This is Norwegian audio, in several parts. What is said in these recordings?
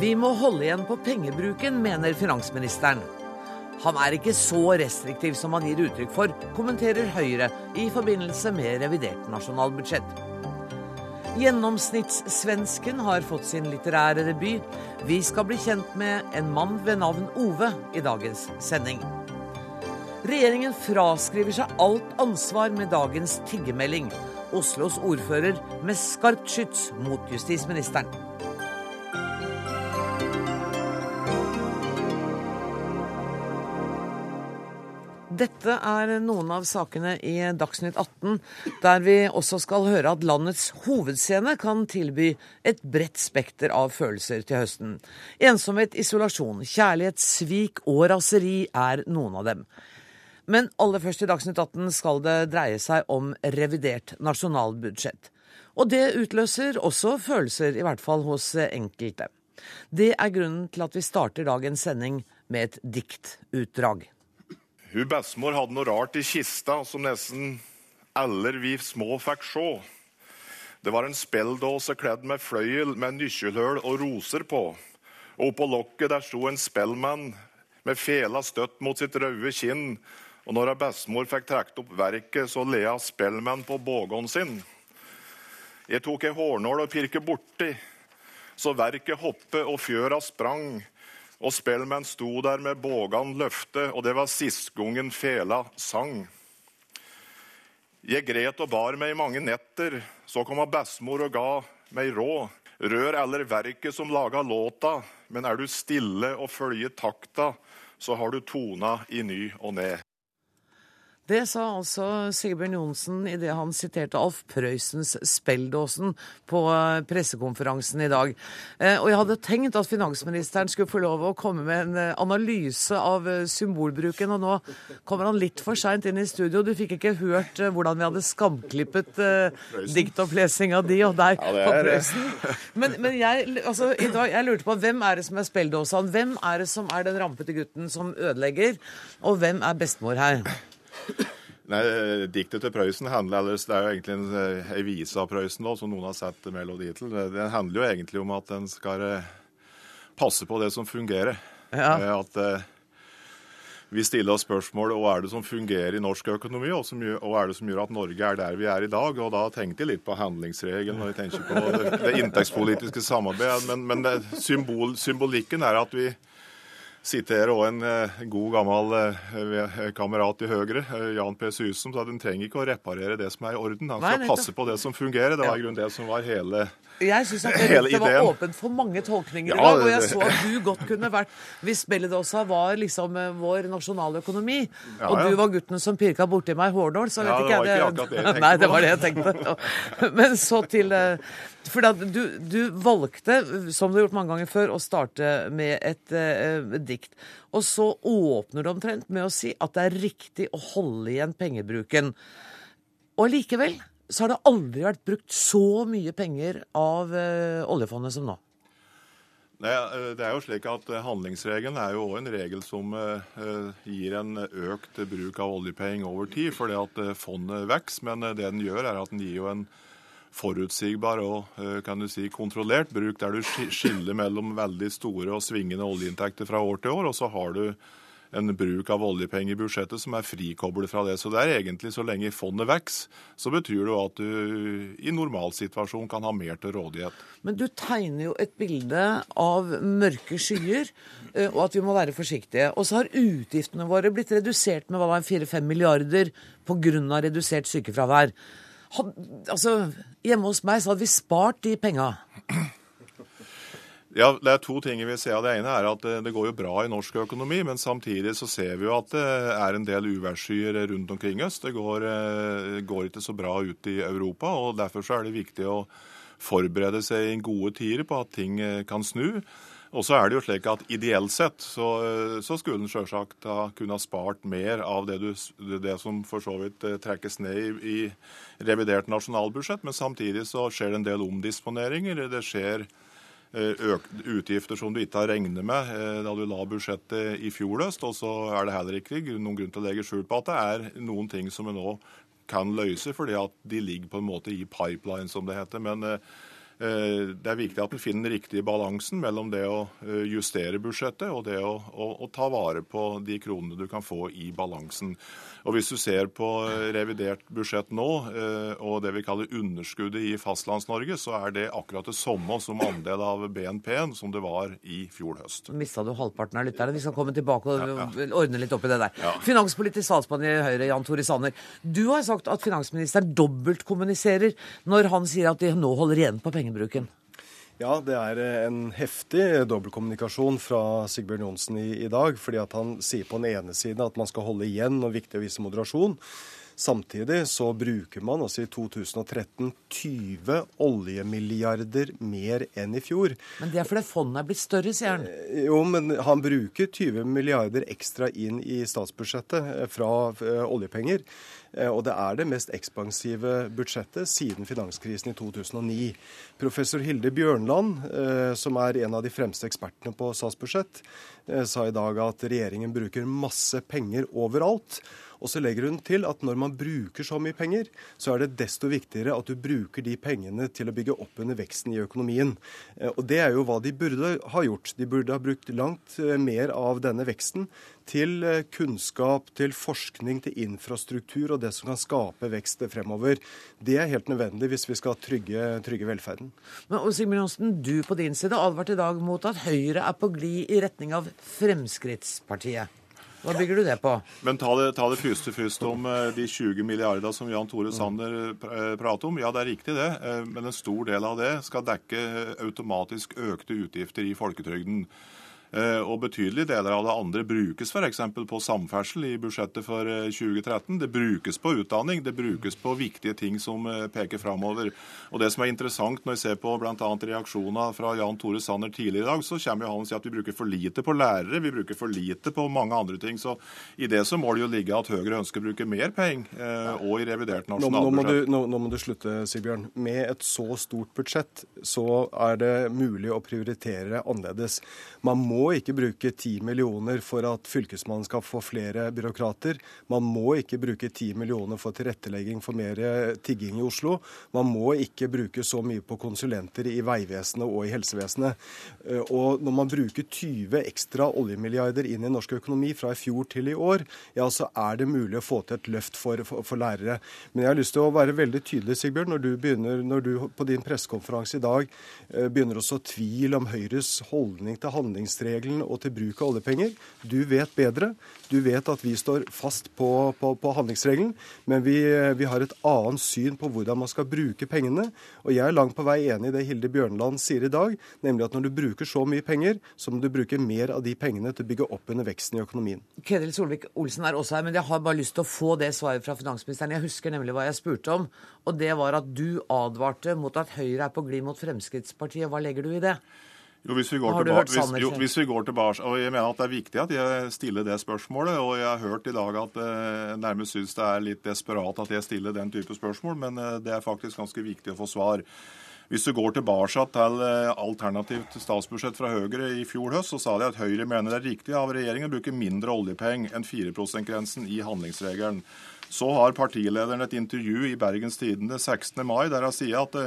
Vi må holde igjen på pengebruken, mener finansministeren. Han er ikke så restriktiv som han gir uttrykk for, kommenterer Høyre i forbindelse med revidert nasjonalbudsjett. Gjennomsnittssvensken har fått sin litterære debut. Vi skal bli kjent med en mann ved navn Ove i dagens sending. Regjeringen fraskriver seg alt ansvar med dagens tiggemelding. Oslos ordfører med skarpt skyts mot justisministeren. Dette er noen av sakene i Dagsnytt 18, der vi også skal høre at landets hovedscene kan tilby et bredt spekter av følelser til høsten. Ensomhet, isolasjon, kjærlighet, svik og raseri er noen av dem. Men aller først i Dagsnytt 18 skal det dreie seg om revidert nasjonalbudsjett. Og det utløser også følelser, i hvert fall hos enkelte. Det er grunnen til at vi starter dagens sending med et diktutdrag. Hun bestemor hadde noe rart i kista som nesten alle vi små fikk se. Det var en spelldåse kledd med fløyel med nøkkelhull og roser på. Og oppå lokket der sto en spellmann med fela støtt mot sitt røde kinn. Og når bestemor fikk trukket opp verket, så lea spellmann på bågen sin. Jeg tok ei hårnål og pirket borti, så verket hoppet og fjøra sprang. Og spellmenn sto der med bågan løfte, og det var sist gangen fela sang. Jeg gret og bar meg i mange netter, så kom bestemor og ga meg råd. Rør eller verket som laga låta, men er du stille og følger takta, så har du tona i ny og ned. Det sa altså Sigbjørn Johnsen idet han siterte Alf Prøysens Spelldåsen på eh, pressekonferansen i dag. Eh, og jeg hadde tenkt at finansministeren skulle få lov å komme med en eh, analyse av symbolbruken, og nå kommer han litt for seint inn i studio. Du fikk ikke hørt hvordan vi hadde skamklippet diktopplesinga di og deg ja, på Prøysen. Men, men jeg, altså, i dag, jeg lurte på hvem er det som er spelldåsaen? Hvem er det som er den rampete gutten som ødelegger? Og hvem er bestemor her? Nei, Diktet til Prøysen handler ellers, det er jo egentlig en, en eh, vise av Prøysen da, som noen har sett melodi til. Det handler jo egentlig om at en skal eh, passe på det som fungerer. Ja. Eh, at vi stiller oss spørsmål hva er det som fungerer i norsk økonomi, og hva er det som gjør at Norge er der vi er i dag. Og Da tenkte jeg litt på handlingsregelen når jeg tenker på det, det inntektspolitiske samarbeidet. Men, men det, symbol, symbolikken er at vi sitter her òg en eh, god, gammel eh, kamerat i Høyre, eh, Jan P. Sysom, at en trenger ikke å reparere det som er i orden. Han skal Nei, passe på det som fungerer. Det var i grunnen det som var hele jeg syns at det, var åpent for mange tolkninger i dag. Og jeg så at du godt kunne vært Hvis Belledosa var liksom vår nasjonaløkonomi, ja, og du var gutten som pirka borti meg i Hårdal, så vet ja, ikke jeg det. det Nei, det var det jeg tenkte. Men så til For du, du, valgte, som du har gjort mange ganger før, å starte med et uh, dikt. Og så åpner du omtrent med å si at det er riktig å holde igjen pengebruken. Og likevel så har det aldri vært brukt så mye penger av uh, oljefondet som nå. Nei, eh, det er jo slik at eh, Handlingsregelen er jo også en regel som gir en økt bruk av oljepenger over tid, fordi at fondet vokser. Men det den gjør, er at den gir jo en forutsigbar og kan du si, kontrollert bruk, der du skiller mellom veldig store og svingende oljeinntekter fra år til år, og så har du en bruk av oljepenger i budsjettet som er frikoblet fra det. Så det er egentlig så lenge fondet vokser, så betyr det jo at du i normalsituasjon kan ha mer til rådighet. Men du tegner jo et bilde av mørke skyer, eh, og at vi må være forsiktige. Og så har utgiftene våre blitt redusert med 4-5 milliarder pga. redusert sykefravær. altså, Hjemme hos meg så hadde vi spart de penga. Ja, Det er to ting vi ser. Det ene er at det går jo bra i norsk økonomi, men samtidig så ser vi jo at det er en del uværsskyer rundt omkring oss. Det går, eh, går, ikke så bra ut i Europa, og derfor så er det viktig å forberede seg i gode tider på at ting eh, kan snu. Og så er det jo slik at Ideelt sett så, eh, så skulle en selvsagt ha kunnet spart mer av det, du, det som for så vidt trekkes ned i, i revidert nasjonalbudsjett, men samtidig så skjer det en del omdisponeringer. Det skjer Eh, utgifter som du ikke har regnet med eh, da du la budsjettet i fjor høst. Og så er det heller ikke noen grunn til å legge skjul på at det er noen ting som vi nå kan løse, fordi at de ligger på en måte i pipeline, som det heter. Men det er viktig at en finner den riktige balansen mellom det å justere budsjettet og det å, å, å ta vare på de kronene du kan få i balansen. Og Hvis du ser på eh, revidert budsjett nå, eh, og det vi kaller underskuddet i Fastlands-Norge, så er det akkurat det samme som andel av BNP-en som det var i fjor høst. Mista du halvparten av lytterne? Vi skal komme tilbake og ja, ja. ordne litt opp i det der. Ja. Finanspolitisk statsmann i Høyre, Jan Tore Sanner. Du har sagt at finansministeren dobbeltkommuniserer når han sier at de nå holder igjen på pengebruken. Ja, det er eh, en heftig dobbeltkommunikasjon fra Sigbjørn Johnsen i, i, dag. fordi at han sier på den ene siden at man skal holde igjen og viktig å vise moderasjon. Samtidig så bruker man altså i 2013 20 oljemilliarder mer enn i fjor. Men det er fordi fondet er blitt større, sier han. Eh, jo, men han bruker 20 milliarder ekstra inn i statsbudsjettet eh, fra oljepenger. Eh, og det er det mest ekspansive budsjettet siden finanskrisen i 2009. Professor Hilde Bjørnland, eh, som er en av de fremste ekspertene på statsbudsjett, eh, sa i dag at regjeringen bruker masse penger overalt. Og så legger hun til at når man bruker så mye penger, så er det desto viktigere at du bruker de pengene til å bygge opp under veksten i økonomien. Eh, og det er jo hva de burde ha gjort. De burde ha brukt langt eh, mer av denne veksten til eh, kunnskap, til forskning, til infrastruktur og det som kan skape vekst fremover. Det er helt nødvendig hvis vi skal trygge, trygge velferden. Men Sigmund Johnsen, du på din side advarte i dag mot at Høyre er på glid i retning av Fremskrittspartiet. Hva bygger du det på? Men Ta det, ta det første først om eh, de 20 milliarder som Jan Tore Sanner eh, prater om. Ja, det er riktig det, eh, men en stor del av det skal dekke automatisk økte utgifter i folketrygden. Eh, og betydelige deler av det andre brukes f.eks. på samferdsel i budsjettet for 2013. Eh, det brukes på utdanning, det brukes på viktige ting som eh, peker framover. Og det som er interessant når jeg ser på bl.a. reaksjoner fra Jan Tore Sanner tidligere i dag, så kommer jo han og sier at vi bruker for lite på lærere, vi bruker for lite på mange andre ting. Så i det så må det jo ligge at Høyre ønsker å bruke mer penger, og i revidert nasjonalbudsjett. Nå, nå, nå må du slutte, Sigbjørn. Med et så stort budsjett så er det mulig å prioritere annerledes. Man må må ikke bruke 10 millioner for at Fylkesmannen skal få flere byråkrater. Man må ikke bruke 10 millioner for tilrettelegging for mer tigging i Oslo. Man må ikke bruke så mye på konsulenter i Vegvesenet og i helsevesenet. Eh, og når man bruker 20 ekstra oljemilliarder inn i norsk økonomi fra i fjor til i år, ja, så er det mulig å få til et løft for, for, for lærere. Men jeg har lyst til å være veldig tydelig, Sigbjørn, når du, begynner, når du på din pressekonferanse i dag eh, begynner å så tvil om Høyres holdning til handlingsregelen handlingsregelen og til bruk av oljepenger. Du vet bedre. Du vet at vi står fast på, på, på handlingsregelen, men vi, vi, har et annet syn på hvordan man skal bruke pengene. Og jeg er langt på vei enig i det Hilde Bjørnland sier i dag, nemlig at når du bruker så mye penger, så må du bruke mer av de pengene til å bygge opp under veksten i økonomien. Ketil Solvik-Olsen er også her, men jeg har bare lyst til å få det svaret fra finansministeren. Jeg husker nemlig hva jeg spurte om, og det var at du advarte mot at Høyre er på glid mot Fremskrittspartiet. Hva legger du i det? Jo, hvis vi, tilbake, hvis, jo, hvis vi går tilbake, og Jeg mener at det er viktig at jeg stiller det spørsmålet. og Jeg har hørt i dag at eh, nærmest syns det er litt desperat at jeg stiller den type spørsmål, men eh, det er faktisk ganske viktig å få svar. Hvis du går tilbake til eh, alternativt statsbudsjett fra Høyre i fjor høst, så sa de at Høyre mener det er riktig av regjeringen å bruke mindre oljepenger enn 4 %-grensen i handlingsregelen. Så har partilederen et intervju i Bergens Tidende 16. mai der han sier at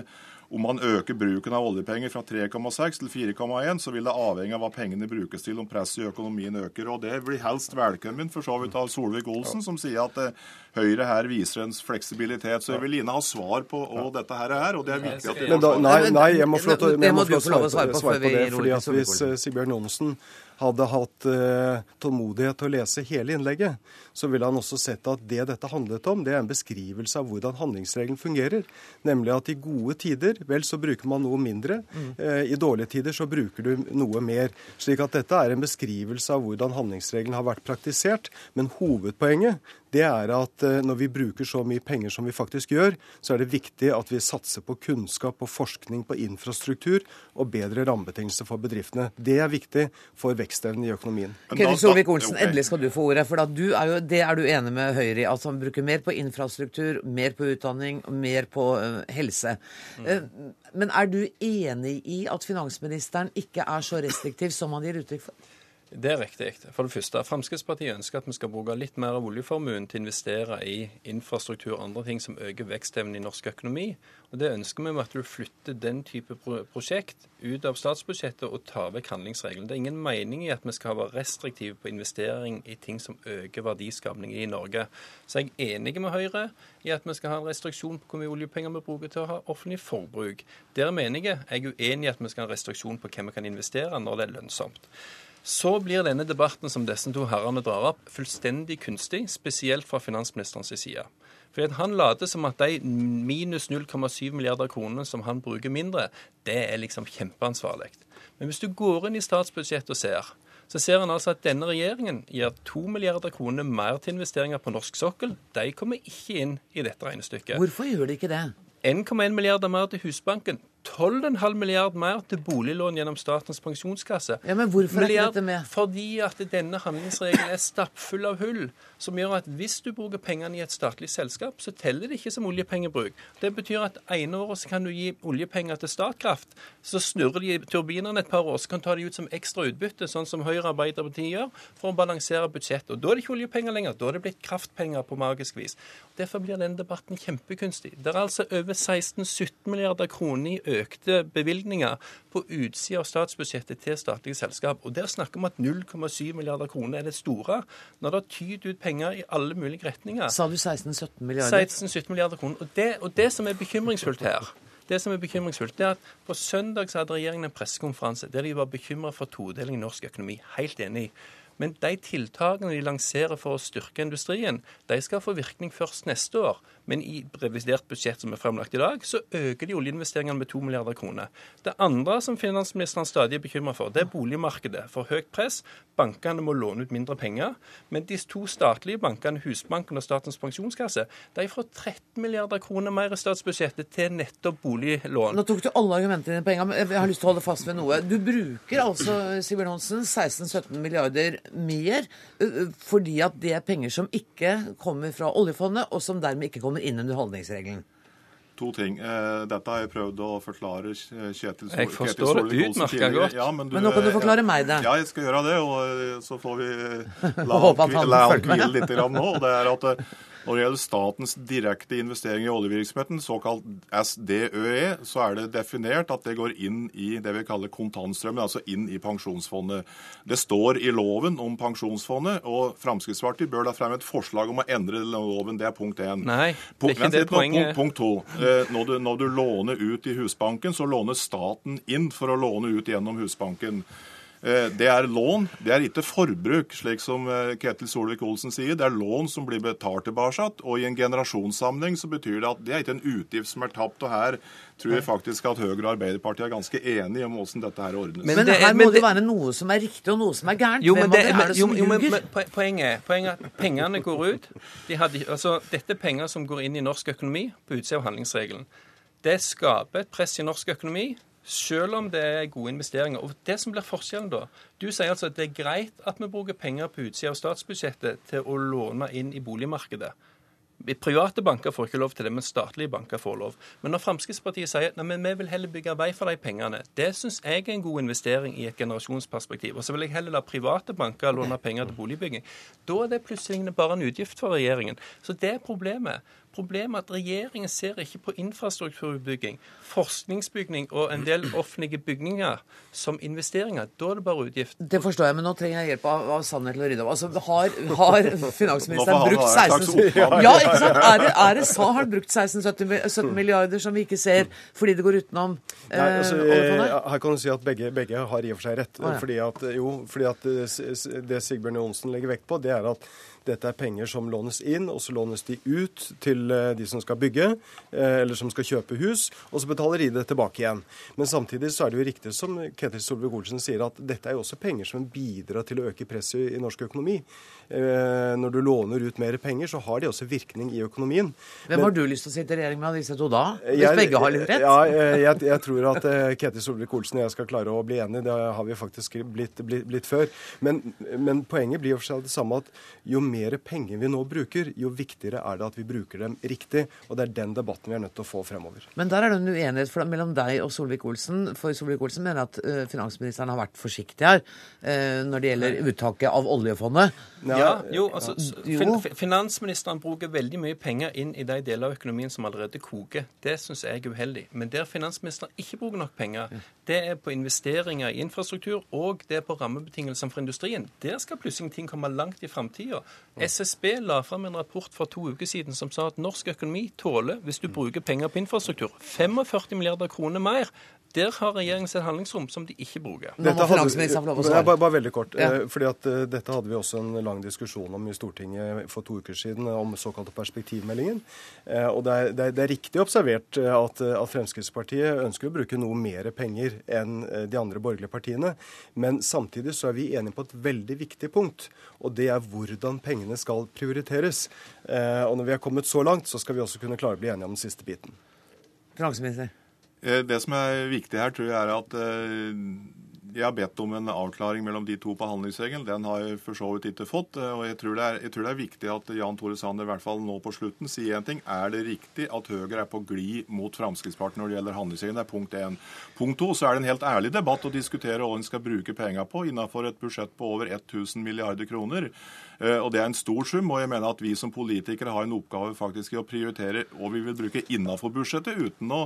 om man øker bruken av oljepenger fra 3,6 til 4,1, så vil det avhenge av hva pengene brukes til om presset i økonomien øker. Og Det blir helst velkommen for så vidt av Solvik-Olsen, som sier at eh, Høyre her viser en fleksibilitet. Så jeg vil gjerne ha svar på hva dette her er. og det er viktig at vi får svar. nei, nei, jeg må få lov til å svare på det. fordi at Hvis eh, Sigbjørn Johnsen hadde hatt uh, tålmodighet til å lese hele innlegget, så ville han også sett at det dette handlet om, det er en beskrivelse av hvordan handlingsregelen fungerer. Nemlig at i gode tider, vel, så bruker man noe mindre. Uh, I dårlige tider så bruker du noe mer. Slik at dette er en beskrivelse av hvordan handlingsregelen har vært praktisert. Men hovedpoenget det er at uh, når vi bruker så mye penger som vi faktisk gjør, så er det viktig at vi satser på kunnskap og forskning på infrastruktur og bedre rammebetingelser for bedriftene. Det er viktig for vekstevnen i økonomien. Ketil Solvik-Olsen, endelig skal du få ordet. For du er jo, det er du enig med Høyre i. at man bruker mer på infrastruktur, mer på utdanning, mer på uh, helse. Mm. Uh, men er du enig i at finansministeren ikke er så restriktiv som han gir uttrykk for? Det er riktig. For det første, Fremskrittspartiet ønsker at vi skal bruke litt mer av oljeformuen til å investere i infrastruktur og andre ting som øker vekstevnen i norsk økonomi. Og Det ønsker vi med at du flytter den type prosjekt ut av statsbudsjettet og tar vekk handlingsregelen. Det er ingen mening i at vi skal være restriktive på investering i ting som øker verdiskapningen i Norge. Så jeg er enig med Høyre i at vi skal ha en restriksjon på hvor mye oljepenger vi bruker til å ha offentlig forbruk. Der mener jeg jeg er uenig i at vi skal ha en restriksjon på hvem vi kan investere når det er lønnsomt. Så blir denne debatten som disse to herrene drar opp, fullstendig kunstig, spesielt fra finansministerens side. Fordi Han later som at de minus 0,7 milliarder kronene som han bruker mindre, det er liksom kjempeansvarlig. Men hvis du går inn i statsbudsjettet og ser, så ser han altså at denne regjeringen gir 2 milliarder kroner mer til investeringer på norsk sokkel. De kommer ikke inn i dette regnestykket. Hvorfor gjør de ikke det? 1,1 milliarder mer til Husbanken. 12,5 milliard mer til boliglån gjennom Statens pensjonskasse. Ja, Men hvorfor er ikke dette med? Fordi at denne handlingsregelen er stappfull av hull, som gjør at hvis du bruker pengene i et statlig selskap, så teller det ikke som oljepengebruk. Det betyr at ene året så kan du gi oljepenger til Statkraft, så snurrer de turbinene et par år, så kan du ta de ut som ekstra utbytte, sånn som Høyre og Arbeiderpartiet gjør, for å balansere budsjettet. Og Da er det ikke oljepenger lenger, da er det blitt kraftpenger på magisk vis. Derfor blir denne debatten kjempekunstig. Det er altså over 16-17 milliarder kroner i økte bevilgninger på utsida av statsbudsjettet til statlige selskap. Og Der snakker vi om at 0,7 milliarder kroner er det store, når det har tydd ut penger i alle mulige retninger. Sa du 16-17 milliarder? 16-17 milliarder kroner. Og det, og det som er bekymringsfullt her, det som er bekymringsfullt, er at På søndag så hadde regjeringen en pressekonferanse der de var bekymra for todeling i norsk økonomi. Helt enig. Men de tiltakene de lanserer for å styrke industrien, de skal få virkning først neste år. Men i revidert budsjett som er fremlagt i dag, så øker de oljeinvesteringene med 2 milliarder kroner. Det andre som finansministeren stadig er bekymra for, det er boligmarkedet. For høyt press. Bankene må låne ut mindre penger. Men de to statlige bankene, Husbanken og Statens pensjonskasse, de får 13 milliarder kroner mer i statsbudsjettet til nettopp boliglån. Nå tok du alle argumentene dine på en gang, men jeg har lyst til å holde fast ved noe. Du bruker altså, Sivert Hansen, 16-17 milliarder mer fordi at det er penger som ikke kommer fra oljefondet, og som dermed ikke kommer inn under holdningsregelen. To ting. Eh, dette har jeg prøvd å forklare Kjetil Jeg forstår det utmerka godt. Ja, men, du, men, nå kan du forklare meg det. Ja, jeg skal gjøre det. Og så får vi la han hvile litt nå. og det er at når det gjelder statens direkte investering i oljevirksomheten, såkalt SDØE, så er det definert at det går inn i det vi kaller kontantstrømmen, altså inn i pensjonsfondet. Det står i loven om pensjonsfondet, og Fremskrittspartiet bør da fremme et forslag om å endre loven. Det er punkt én. Nei, det er ikke det poenget. Punkt, punkt to. Eh, når du, når du låner ut i Husbanken, så låner staten inn for å låne ut gjennom Husbanken. Eh, det er lån, det er ikke forbruk, slik som eh, Ketil Solvik-Olsen sier. Det er lån som blir betalt tilbake. Og i en generasjonssamling så betyr det at det er ikke en utgift som er tapt. Og her tror jeg faktisk at Høyre og Arbeiderpartiet er ganske enige om hvordan dette her ordnes. Men, det, her må det, det være noe som er riktig og noe som er gærent. Jo, men det, er det som jo, men, poenget, poenget er at pengene går ut. De hadde, altså, dette er penger som går inn i norsk økonomi på utsida av handlingsregelen. Det skaper et press i norsk økonomi selv om det er gode investeringer. Og det som blir forskjellen da Du sier altså at det er greit at vi bruker penger på utsida av statsbudsjettet til å låne inn i boligmarkedet. Private banker får ikke lov til det, men statlige banker får lov. Men når Fremskrittspartiet sier at vi vil heller bygge vei for de pengene, det syns jeg er en god investering i et generasjonsperspektiv. Og så vil jeg heller la private banker låne penger til boligbygging. Da er det plutselig bare en utgift for regjeringen. Så det er problemet. Problemet er at regjeringen ser ikke på infrastrukturbygging, forskningsbygning og en del offentlige bygninger som investeringer. Da er det bare utgift. Det forstår jeg, men nå trenger jeg hjelp av, av Sanner til å rydde opp. Altså, har, har finansministeren brukt 16 Ja, ikke sant? Er det, er det sa, har han brukt 16-17 milliarder som vi ikke ser fordi det går utenom eh, Nei, altså, eh, Her kan du si at begge, begge har i og for seg rett. Ah, ja. fordi, at, jo, fordi at eh, det Sigbjørn Johnsen legger vekt på, det er at dette er penger som lånes inn, og så lånes de ut til eh, de som skal bygge, eh, eller som skal kjøpe hus, og så betaler de det tilbake igjen. Men samtidig så er det jo riktig som Ketil Solvik-Olsen sier, at dette er jo også penger som bidrar til å øke presset i norsk økonomi. Eh, når du låner ut mer penger, så har det også virkning i økonomien. Hvem har du lyst til å sitte i regjering med av disse to da? Hvis jeg, begge har litt rett? Ja, jeg, jeg tror at Ketil Solvik-Olsen og jeg skal klare å bli enige. Det har vi faktisk blitt, blitt, blitt før. Men, men poenget blir jo for seg det samme at jo mer penger vi nå bruker, jo viktigere er det at vi bruker dem riktig. Og det er den debatten vi er nødt til å få fremover. Men der er det en uenighet mellom deg og Solvik-Olsen. For Solvik-Olsen mener at uh, finansministeren har vært forsiktig her uh, når det gjelder uttaket av oljefondet. Ja, jo, altså, fin, Finansministeren bruker veldig mye penger inn i de deler av økonomien som allerede koker. Det syns jeg er uheldig. Men der finansministeren ikke bruker nok penger, det er på investeringer i infrastruktur og det er på rammebetingelsene for industrien. Der skal plutselig ting komme langt i framtida. SSB la fram en rapport for to uker siden som sa at norsk økonomi tåler, hvis du bruker penger på infrastruktur, 45 milliarder kroner mer der har regjeringen sitt handlingsrom som de ikke bruker. Nå må finansministeren få lov å svare. Bare, bare, veldig kort. Ja. Eh, fordi at uh, Dette hadde vi også en lang diskusjon om i Stortinget for to uker siden, om såkalte perspektivmeldingen. Uh, og det er, det, er, det er, riktig observert at, at, Fremskrittspartiet ønsker å bruke noe mer penger enn de andre borgerlige partiene. Men samtidig så er vi enige på et veldig viktig punkt, og det er hvordan pengene skal prioriteres. Uh, og når vi er kommet så langt, så skal vi også kunne klare å bli enige om den siste biten. Finansminister. Eh, det som er viktig her, tror jeg er at eh, jeg har bedt om en avklaring mellom de to på handlingsregelen. Den har jeg for så vidt ikke fått. Eh, og jeg tror, er, jeg tror, det er, viktig at Jan Tore Sanner i hvert fall nå på slutten sier en ting. Er det riktig at Høyre er på glid mot Fremskrittspartiet når det gjelder handlingsregelen? Det er punkt én. Punkt to, så er det en helt ærlig debatt å diskutere hva en skal bruke penger på innenfor et budsjett på over 1000 milliarder kroner. Og Det er en stor sum, og jeg mener at vi som politikere har en oppgave faktisk i å prioritere hva vi vil bruke innenfor budsjettet, uten å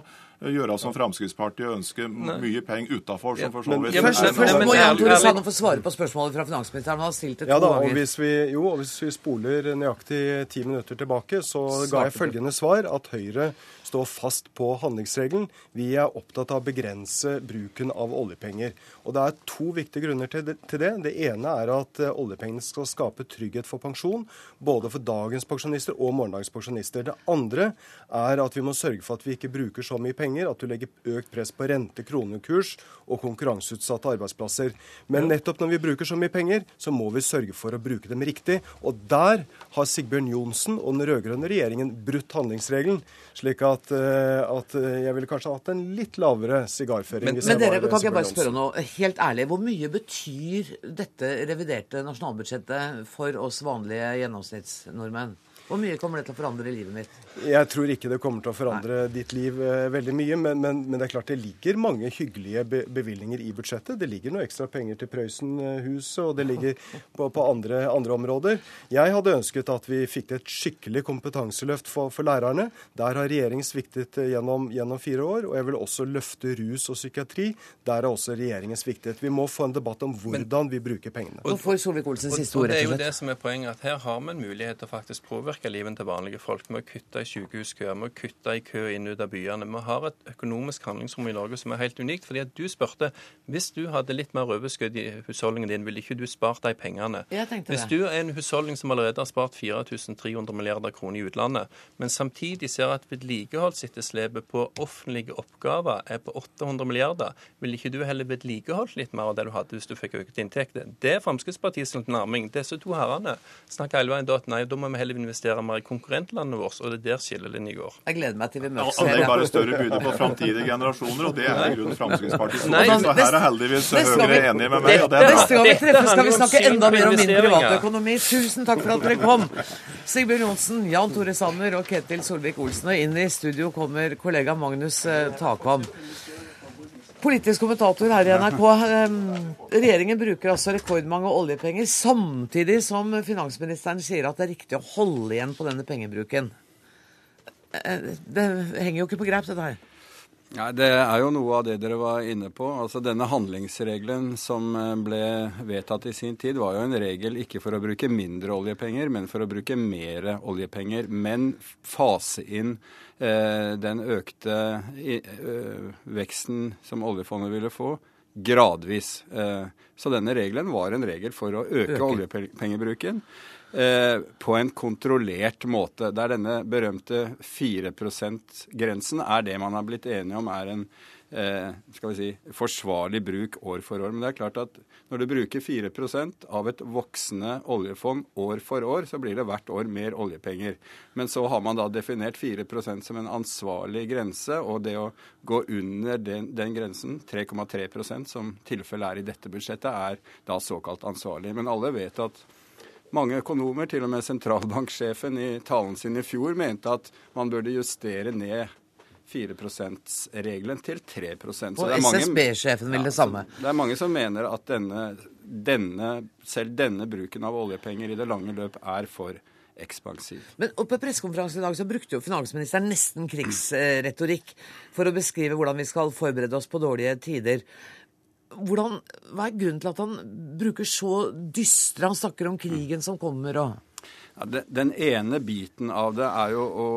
gjøre som Fremskrittspartiet og ønske mye penger utafor. som for så vidt Først, først må Jan Tore Sanner få svare på spørsmålet fra finansministeren. Han har stilt det to ja, da, ganger. Og hvis vi, jo, og hvis vi spoler nøyaktig ti minutter tilbake, så ga jeg følgende svar. At Høyre står fast på handlingsregelen. Vi er opptatt av å begrense bruken av oljepenger. Og Det er to viktige grunner til det. Det ene er at eh, oljepengene skal skape trygghet for pensjon, både for dagens pensjonister og morgendagens pensjonister. Det andre er at vi må sørge for at vi ikke bruker så mye penger at du legger økt press på rente, kronekurs og konkurranseutsatte arbeidsplasser. Men nettopp når vi bruker så mye penger, så må vi sørge for å bruke dem riktig. Og der har Sigbjørn Johnsen og den rød-grønne regjeringen brutt handlingsregelen. slik at at, eh, at, eh, jeg ville kanskje hatt en litt lavere sigarføring. Men, men dere, kan jeg bare spørre noe helt ærlig. Hvor mye betyr dette reviderte nasjonalbudsjettet for oss vanlige gjennomsnittsnordmenn? Hvor mye kommer det til å forandre livet mitt? Jeg tror ikke det kommer til å forandre Nei. ditt liv eh, veldig mye. Men, men, men, det er klart det ligger mange hyggelige be bevilgninger i budsjettet. Det ligger noe ekstra penger til Prøysen-huset, og det ligger på, på andre, andre, områder. Jeg hadde ønsket at vi fikk et skikkelig kompetanseløft for, for lærerne. Der har regjeringen sviktet eh, gjennom, gjennom, fire år. Og jeg vil også løfte rus og psykiatri. Der har også regjeringen sviktet. Vi må få en debatt om hvordan vi bruker pengene. Og og, og slett. Det er jo det som er poenget, at her har vi en mulighet til å faktisk påvirke påvirke livet til vanlige folk med å kutte i sykehuskøer, med å kutte i kø inn ut av byene. Vi har et økonomisk handlingsrom i Norge som er helt unikt. fordi at du spurte hvis du hadde litt mer overskudd i husholdningen din, ville ikke du spart de pengene? Hvis du er en husholdning som allerede har spart 4300 milliarder kroner i utlandet, men samtidig ser at vedlikeholdsetterslepet på offentlige oppgaver er på 800 milliarder, ville ikke du heller vedlikeholdt litt mer av det du hadde hvis du fikk økte inntekter? Det er Fremskrittspartiets nærming. Disse to herrene snakker hele veien at nei, da må vi heller investere investere mer i konkurrentlandet vårt, og det er der skillelinjen går. Jeg gleder meg til vi møtes. Det er bare større byrde på framtidige generasjoner, og det er grunnen Fremskrittspartiet Så her er heldigvis Høyre enige med meg. og det er Neste gang vi treffes, skal vi snakke enda mer om min privatøkonomi. Tusen takk for at dere kom. Sigbjørn Johnsen, Jan Tore Sanner og Ketil Solvik-Olsen. Og inn i studio kommer kollega Magnus eh, Takvam. Politisk kommentator her i NRK. Regjeringen bruker altså rekordmange oljepenger, samtidig som finansministeren sier at det er riktig å holde igjen på denne pengebruken. Eh, det henger jo ikke på greip, dette her. Ja, Det er jo noe av det dere var inne på. Altså Denne handlingsregelen som eh, ble vedtatt i sin tid, var jo en regel ikke for å bruke mindre oljepenger, men for å bruke mer oljepenger. Men fase inn eh, den økte eh, veksten som oljefondet ville få, gradvis. Eh, så denne regelen var en regel for å øke Øke. oljepengebruken. Eh, på en kontrollert måte. Der denne berømte 4 %-grensen er det man har blitt enige om er en eh, skal vi si, forsvarlig bruk år for år. Men det er klart at når du bruker 4% av et voksende oljefond år for år, så blir det hvert år mer oljepenger. Men så har man da definert 4% som en ansvarlig grense, og det å gå under den, den grensen, 3,3% som tilfellet er i dette budsjettet, er da såkalt ansvarlig. Men alle vet at mange økonomer, til og med sentralbanksjefen i talen sin i fjor, mente at man burde justere ned 4 %-regelen til 3% Og SSB-sjefen vil det samme. Det er mange som mener at denne, denne, selv denne bruken av oljepenger i det lange løp er for ekspansiv. Men På pressekonferansen i dag så brukte jo finansministeren nesten krigsretorikk for å beskrive hvordan vi skal forberede oss på dårlige tider. Hvordan, hva er grunnen til at han bruker så dystre Han snakker om krigen som kommer og ja, Den ene biten av det er jo å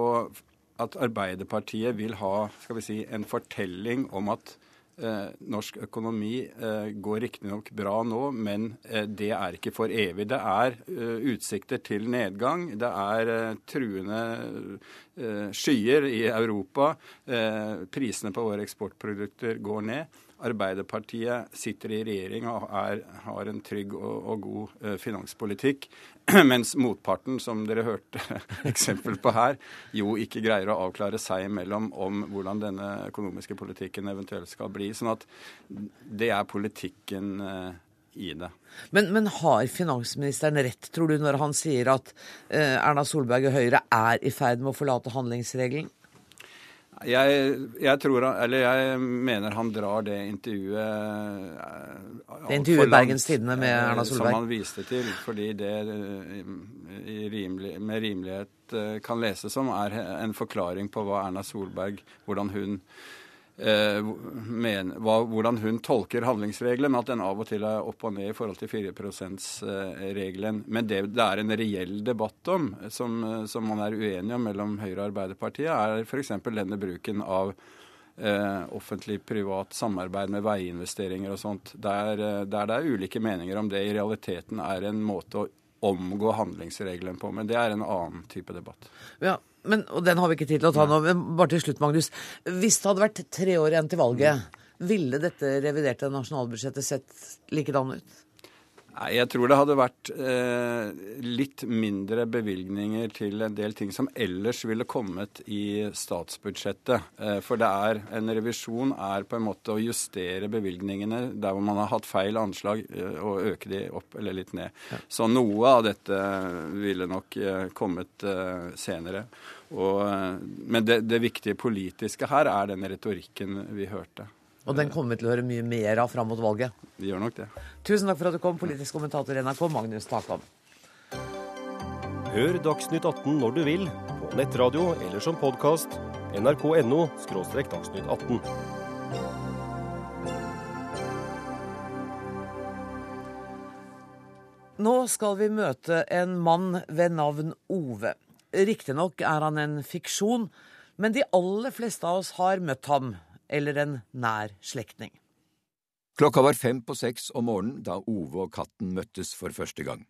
at Arbeiderpartiet vil ha skal vi si, en fortelling om at eh, norsk økonomi eh, går riktignok bra nå, men eh, det er ikke for evig. Det er eh, utsikter til nedgang. Det er eh, truende eh, skyer i Europa. prisene på våre eksportprodukter går ned. Arbeiderpartiet sitter i regjering og er, har en trygg og, og god eh, finanspolitikk, mens motparten, som dere hørte eksempel på her, jo ikke greier å avklare seg imellom om hvordan denne økonomiske politikken eventuelt skal bli. Sånn at det er politikken eh, i det. Men, men, har finansministeren rett, tror du, når han sier at eh, Erna Solberg og Høyre er i ferd med å forlate handlingsregelen? Jeg, jeg, tror, eller jeg mener han drar det intervjuet eh, Det intervjuet i Bergens Tidende med eh, Erna Solberg? Som han viste til. Fordi det eh, rimelig, med rimelighet kan leses som er en forklaring på hva Erna Solberg Hvordan hun men, hva, hvordan hun tolker handlingsregelen, at den av og til er opp og ned i forhold til 4 %-regelen. Men det det er en reell debatt om, som, som man er uenig om mellom Høyre og Arbeiderpartiet, er f.eks. denne bruken av eh, offentlig-privat samarbeid med veiinvesteringer og sånt. Der, eh, der det er ulike meninger om det i realiteten er en måte å omgå handlingsregelen på. Men det er en annen type debatt. Ja, men, og den har vi ikke tid til å ta nå. Men bare til slutt, Magnus. Hvis det hadde vært tre år igjen til valget, ville dette reviderte nasjonalbudsjettet sett likedan ut? Nei, Jeg tror det hadde vært eh, litt mindre bevilgninger til en del ting som ellers ville kommet i statsbudsjettet. Eh, for det er en revisjon er på en måte å justere bevilgningene der hvor man har hatt feil anslag, eh, og øke de opp eller litt ned. Ja. Så noe av dette ville nok eh, kommet eh, senere. Og, eh, men det, det viktige politiske her er den retorikken vi hørte. Og den kommer vi til å høre mye mer av fram mot valget. Vi gjør nok det. Tusen takk for at du kom, politisk kommentator i NRK, Magnus Takam. Hør Dagsnytt 18 når du vil, på nettradio eller som podkast. nrk.no – dagsnytt 18. Nå skal vi møte en mann ved navn Ove. Riktignok er han en fiksjon, men de aller fleste av oss har møtt ham eller en nær slektning. Klokka var fem på seks om morgenen da Ove og katten møttes for første gang.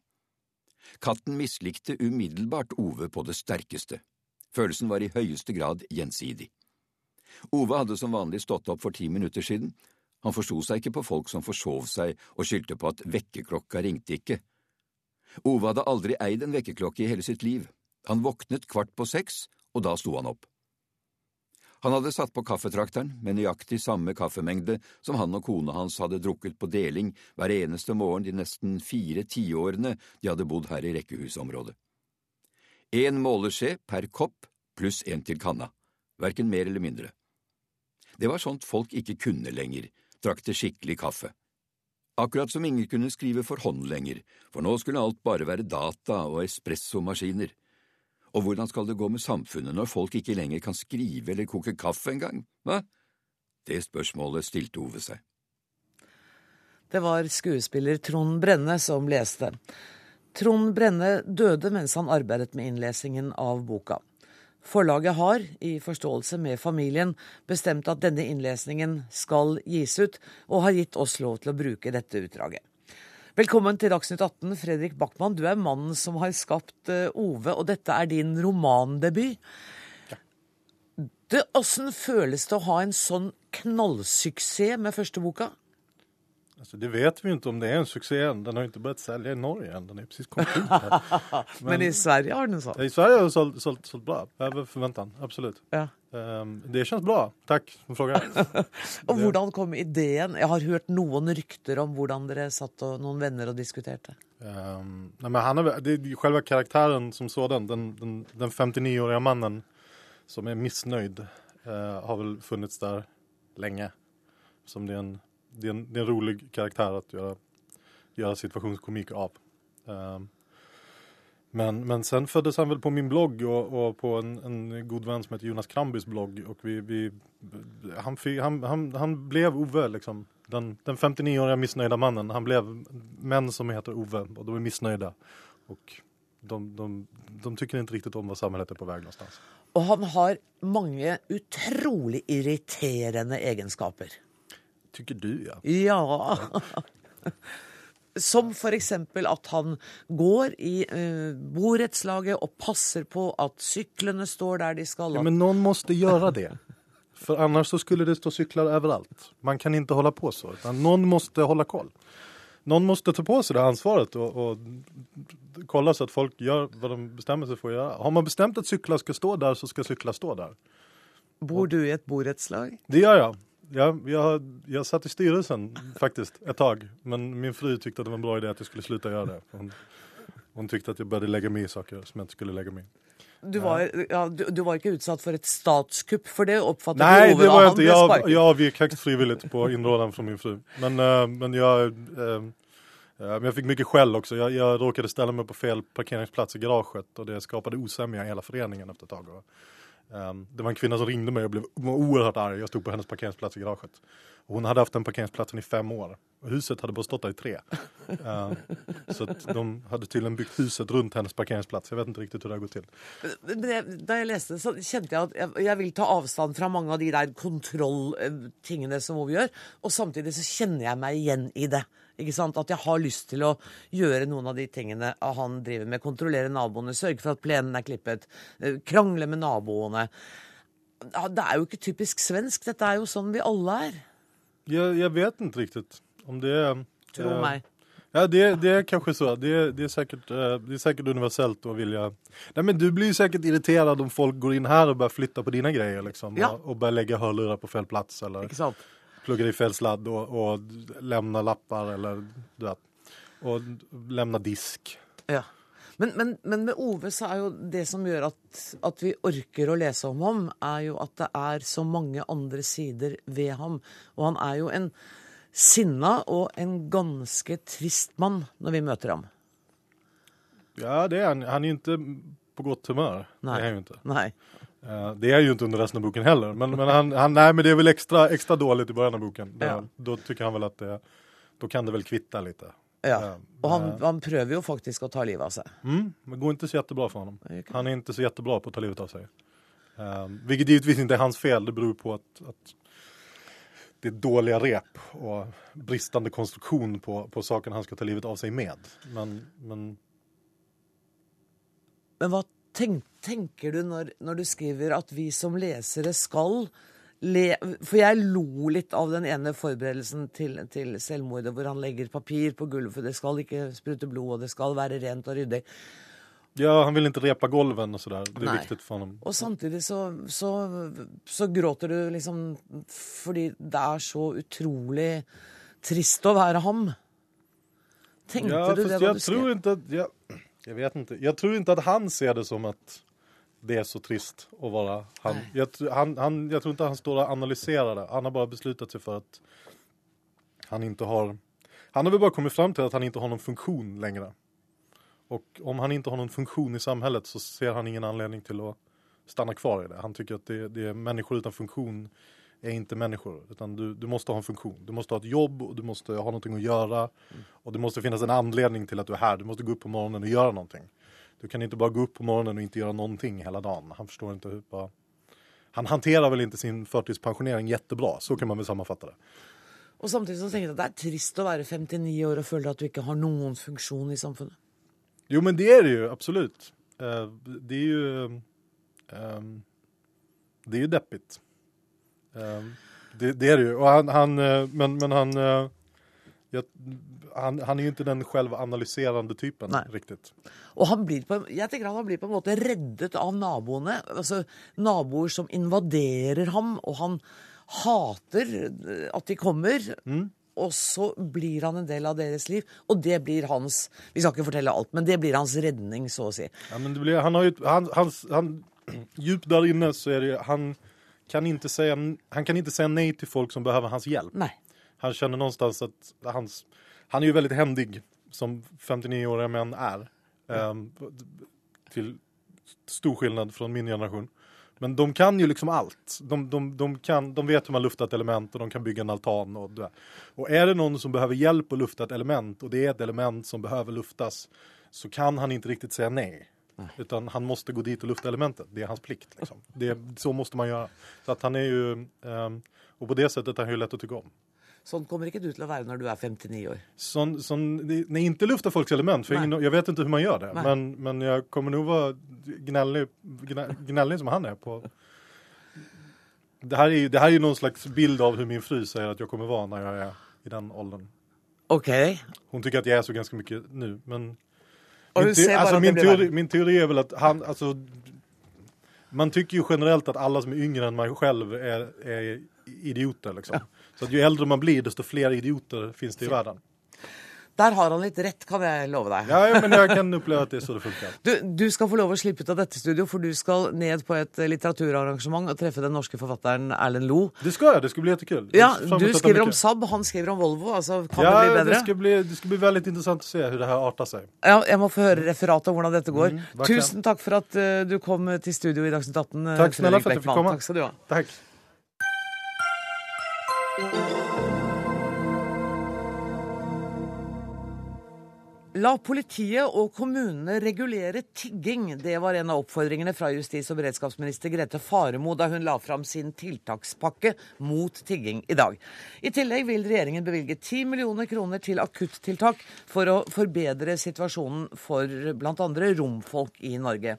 Katten mislikte umiddelbart Ove på det sterkeste. Følelsen var i høyeste grad gjensidig. Ove hadde som vanlig stått opp for ti minutter siden. Han forsto seg ikke på folk som forsov seg og skyldte på at vekkerklokka ringte ikke. Ove hadde aldri eid en vekkerklokke i hele sitt liv. Han våknet kvart på seks, og da sto han opp. Han hadde satt på kaffetrakteren med nøyaktig samme kaffemengde som han og kona hans hadde drukket på deling hver eneste morgen de nesten fire tiårene de hadde bodd her i rekkehusområdet. Én måleskje per kopp pluss en til kanna, verken mer eller mindre. Det var sånt folk ikke kunne lenger, drakk det skikkelig kaffe. Akkurat som ingen kunne skrive for hånd lenger, for nå skulle alt bare være data og espressomaskiner. Og hvordan skal det gå med samfunnet når folk ikke lenger kan skrive eller koke kaffe engang, hva? Det spørsmålet stilte Ove seg. Det var skuespiller Trond Brenne som leste. Trond Brenne døde mens han arbeidet med innlesingen av boka. Forlaget har, i forståelse med familien, bestemt at denne innlesningen skal gis ut, og har gitt oss lov til å bruke dette utdraget. Velkommen til Dagsnytt 18, Fredrik Backman. Du er mannen som har skapt uh, Ove, og dette er din romandebut. Åssen føles det å ha en sånn knallsuksess med første boka? Alltså, det vet vi inte om det är en succé än. Den har inte börjat sälja i Norge än. Den är precis kommit ut här. Men i Sverige har den sånn. I Sverige har den sålt, sålt, sålt bra. Över förväntan, absolut. Ja. Um, det kjennes bra. Takk som frågar. Og hvordan kom ideen? Jeg har hørt noen rykter om hvordan dere satt og noen venner og diskuterte. Um, nei, men han er, det er selve karakteren karaktären som sådan, den, den, den 59-årige mannen som er misnøyd, uh, har vel funnits der lenge. Som det er en, det är en, det är en rolig karaktär att göra, göra situationskomik av. Um, men, men sen föddes han väl på min blogg och, och på en, en god vän som heter Jonas Krambys blogg. Och vi, vi, han, han, han, han blev Ove, liksom. den, den 59-åriga missnöjda mannen. Han blev män som heter Ove och de är missnöjda. Och de, de, de tycker inte riktigt om vad samhället är på väg någonstans. Och han har mange utrolig irriterende egenskaper. Tycker du ja. Ja. Som eksempel at han går i eh, borettslaget og passer på at syklene står der de skal. ja. Men noen måtte gjøre det. For annars så skulle det stå sykler overalt. Man kan ikke holde på så. Noen måtte holde koll. Noen måtte ta på seg det ansvaret og, og kolla så at folk gjør hva de bestemmer seg for å gjøre. Har man bestemt at sykler skal stå der, så skal sykler stå der. Bor du i et borettslag? Det gör jag. Jag, jag, jag satt i styrelsen faktiskt ett tag. Men min fru tyckte att det var en bra idé att jag skulle sluta göra det. Hon, hon tyckte att jag började lägga mig i saker som jag inte skulle lägga mig i. Du var, ja, du, du var ikke utsatt for et statskupp for det? Oppfattet Nei, du det Ove var da han inte. ble Jag, sparket? jag avgick högst frivilligt på innrådene fra min fru. Men, uh, men jeg, uh, eh, jeg jag fick mycket skäll Jeg, Jag, jag råkade ställa mig på fel parkeringsplats i garaget og det skapte usemje i hele foreningen etter et tag. Eh, det var en kvinne som ringde meg og ble oerhört arg. Jeg stod på hennes parkeringsplats i garaget. Hun hadde hatt den parkeringsplatsen i fem år. og huset hadde bare stått der i tre. Uh, så de hadde tydeligvis bygd huset rundt hennes parkeringsplats. Jeg vet ikke riktig hvordan det har gått til. Jeg, da jeg leste det, så kjente jeg at jeg, jeg vil ta avstand fra mange av de der kontrolltingene som hun gjør. Og samtidig så kjenner jeg meg igjen i det. At jeg har lyst til å gjøre noen av de tingene han driver med. Kontrollere naboene, sørge for at plenen er klippet, eh, krangle med naboene. Det er jo ikke typisk svensk. Dette er jo sånn vi alle er. Jeg, jeg vet ikke riktig om det er Tro eh, meg. Ja, det, det er kanskje så. Det, det, er sikkert, eh, det er sikkert universelt å vilja... Nei, men du blir sikkert irritert irriterad om folk går inn her og bare flytter på dine greier. liksom. Ja. Og, og bare legger hørlurer på fel plats eller Ikke sant? Pluggar i fel sladd och, och lämna lappar eller du vet. Och lemner disk. Ja. Men, men, men med Ove så er jo det som gjør at, at vi orker å lese om ham, er jo at det er så mange andre sider ved ham. Og han er jo en sinna og en ganske trist mann når vi møter ham. Ja, det er han. Han er ikke på på humør. Nei. Det er han jo ikke. Nei. Eh, Det är ju inte under resten av boken heller. Men, men, han, han, nej, men det är väl extra, extra dåligt i början av boken. Da. Då tycker han väl att det, då kan det väl kvitta lite. Ja. Ja, Og han, eh. han prøver jo faktisk å ta livet av seg. Mm, men det går inte så jättebra för honom. Han är inte så jättebra på att ta livet av sig. Vilket givetvis inte är hans fel. Det beror på att, att det är dåliga rep och bristande konstruktion på, på saken han ska ta livet av sig med. Men, men Men hva tenk, tenker du når, når du skriver at vi som lesere skal le For jeg lo litt av den ene forberedelsen til, til selvmordet, hvor han legger papir på gulvet, for det skal ikke sprute blod, og det skal være rent og ryddig. ja, han vil ikke repe golven så der. Det er Nei. viktig for ham. Og samtidig så, så, så gråter du liksom fordi det er så utrolig trist å være ham. Tenkte Ja, du det da Ja, du tror ikke at att, jag, jag vet inte. Jag tror inte att han ser det som att det är så trist att vara han. Jeg Jag, han, han. jag tror inte han står och analyserar det. Han har bara beslutat sig för att han inte har... Han har väl bara kommit fram till att han inte har någon funktion längre. Och om han inte har någon funktion i samhället så ser han ingen anledning till att stanna kvar i det. Han tycker att det, det är människor utan funktion är inte människor. Utan du, du måste ha en funktion. Du måste ha ett jobb och du måste ha någonting att göra. Och det måste finnas en anledning till att du är här. Du måste gå upp på morgonen och göra någonting. Du kan inte bara gå upp på morgonen och inte göra någonting hela dagen. Han förstår inte hur bara... Han hanterar väl inte sin förtidspensionering jättebra. Så kan man väl sammanfatta det. Og samtidig så tenker jeg at det er trist å være 59 år og føle at du ikke har noen funksjon i samfunnet. Jo men det är det ju absolut. Eh, det är ju ehm, Det är ju deppigt. Ehm, det, det är det ju. Och han, han, eh, men, men han, eh, jag, han, han är ju inte den självanalyserande typen Nej. riktigt. Och han blir på, jeg tenker han blir på en måte reddet av naboene. Altså Naboer som invaderer ham, og han hater eh, at de kommer. Og så blir han en del av deres liv, og det blir hans Vi skal ikke fortelle alt, men det blir hans redning, så å si. Ja, men det blir, han har jo, han, han, han, djupt der inne så er det han kan, inte säga, han kan inte säga nej till folk som behöver hans hjälp. Nej. Han känner någonstans att hans, han är ju väldigt händig som 59-åriga män är. Ehm, till stor skillnad från min generation. Men de kan ju liksom allt. De, de, de, kan, de vet hur man luftar ett element och de kan bygga en altan. Och, och är det någon som behöver hjälp att lufta ett element och det är ett element som behöver luftas så kan han inte riktigt säga nej. Utan han måste gå dit och lufta elementet. Det är hans plikt. Liksom. Det, så måste man göra. Så att han är ju, um, och på det sättet är han ju lätt att tycka om. Sånn kommer ikke du til å være når du er 59 år. Sånn, sånn Nei, ikke lufta folks element, for ingen, jeg vet ikke hvordan man gjør det. Men, men jeg kommer nok gnä- gnällig som han er. på... Det her er, det her er noen slags bild av hvordan min fru sier at jeg kommer være når jeg er i den åldern. Okay. Hun syns at jeg er så ganske mye nå, men... Min, alltså, min, teori, min teori är väl att han, alltså... Man tycker ju generellt att alla som är yngre än man själv är, är idioter liksom. Så att ju äldre man blir desto fler idioter finns det i världen. Der har han litt rett, kan jeg love deg. Ja, ja, men jeg kan oppleve at det er så det funker. Du, du skal få lov å slippe ut av dette studio, for du skal ned på et eh, litteraturarrangement og treffe den norske forfatteren Erlend Lo. Det skal jeg. det skal bli jättekul. Ja, du skriver om. Saab, han skriver om Volvo. altså Kan Ja, det bli bedre? det bli, det skal bli veldig interessant å se hvordan det her arter seg. Ja, jeg må få høre referatet om hvordan dette går. Mm, Tusen takk for at uh, du kom til studio i Dagsnytt 18. Takk Tack for at för fikk komma. Takk skal du ha. Tack. La politiet og kommunene regulere tigging. Det var en av oppfordringene fra justis- og beredskapsminister Grete Faremo da hun la fram sin tiltakspakke mot tigging i dag. I tillegg vil regjeringen bevilge 10 millioner kroner til akuttiltak for å forbedre situasjonen for bl.a. romfolk i Norge.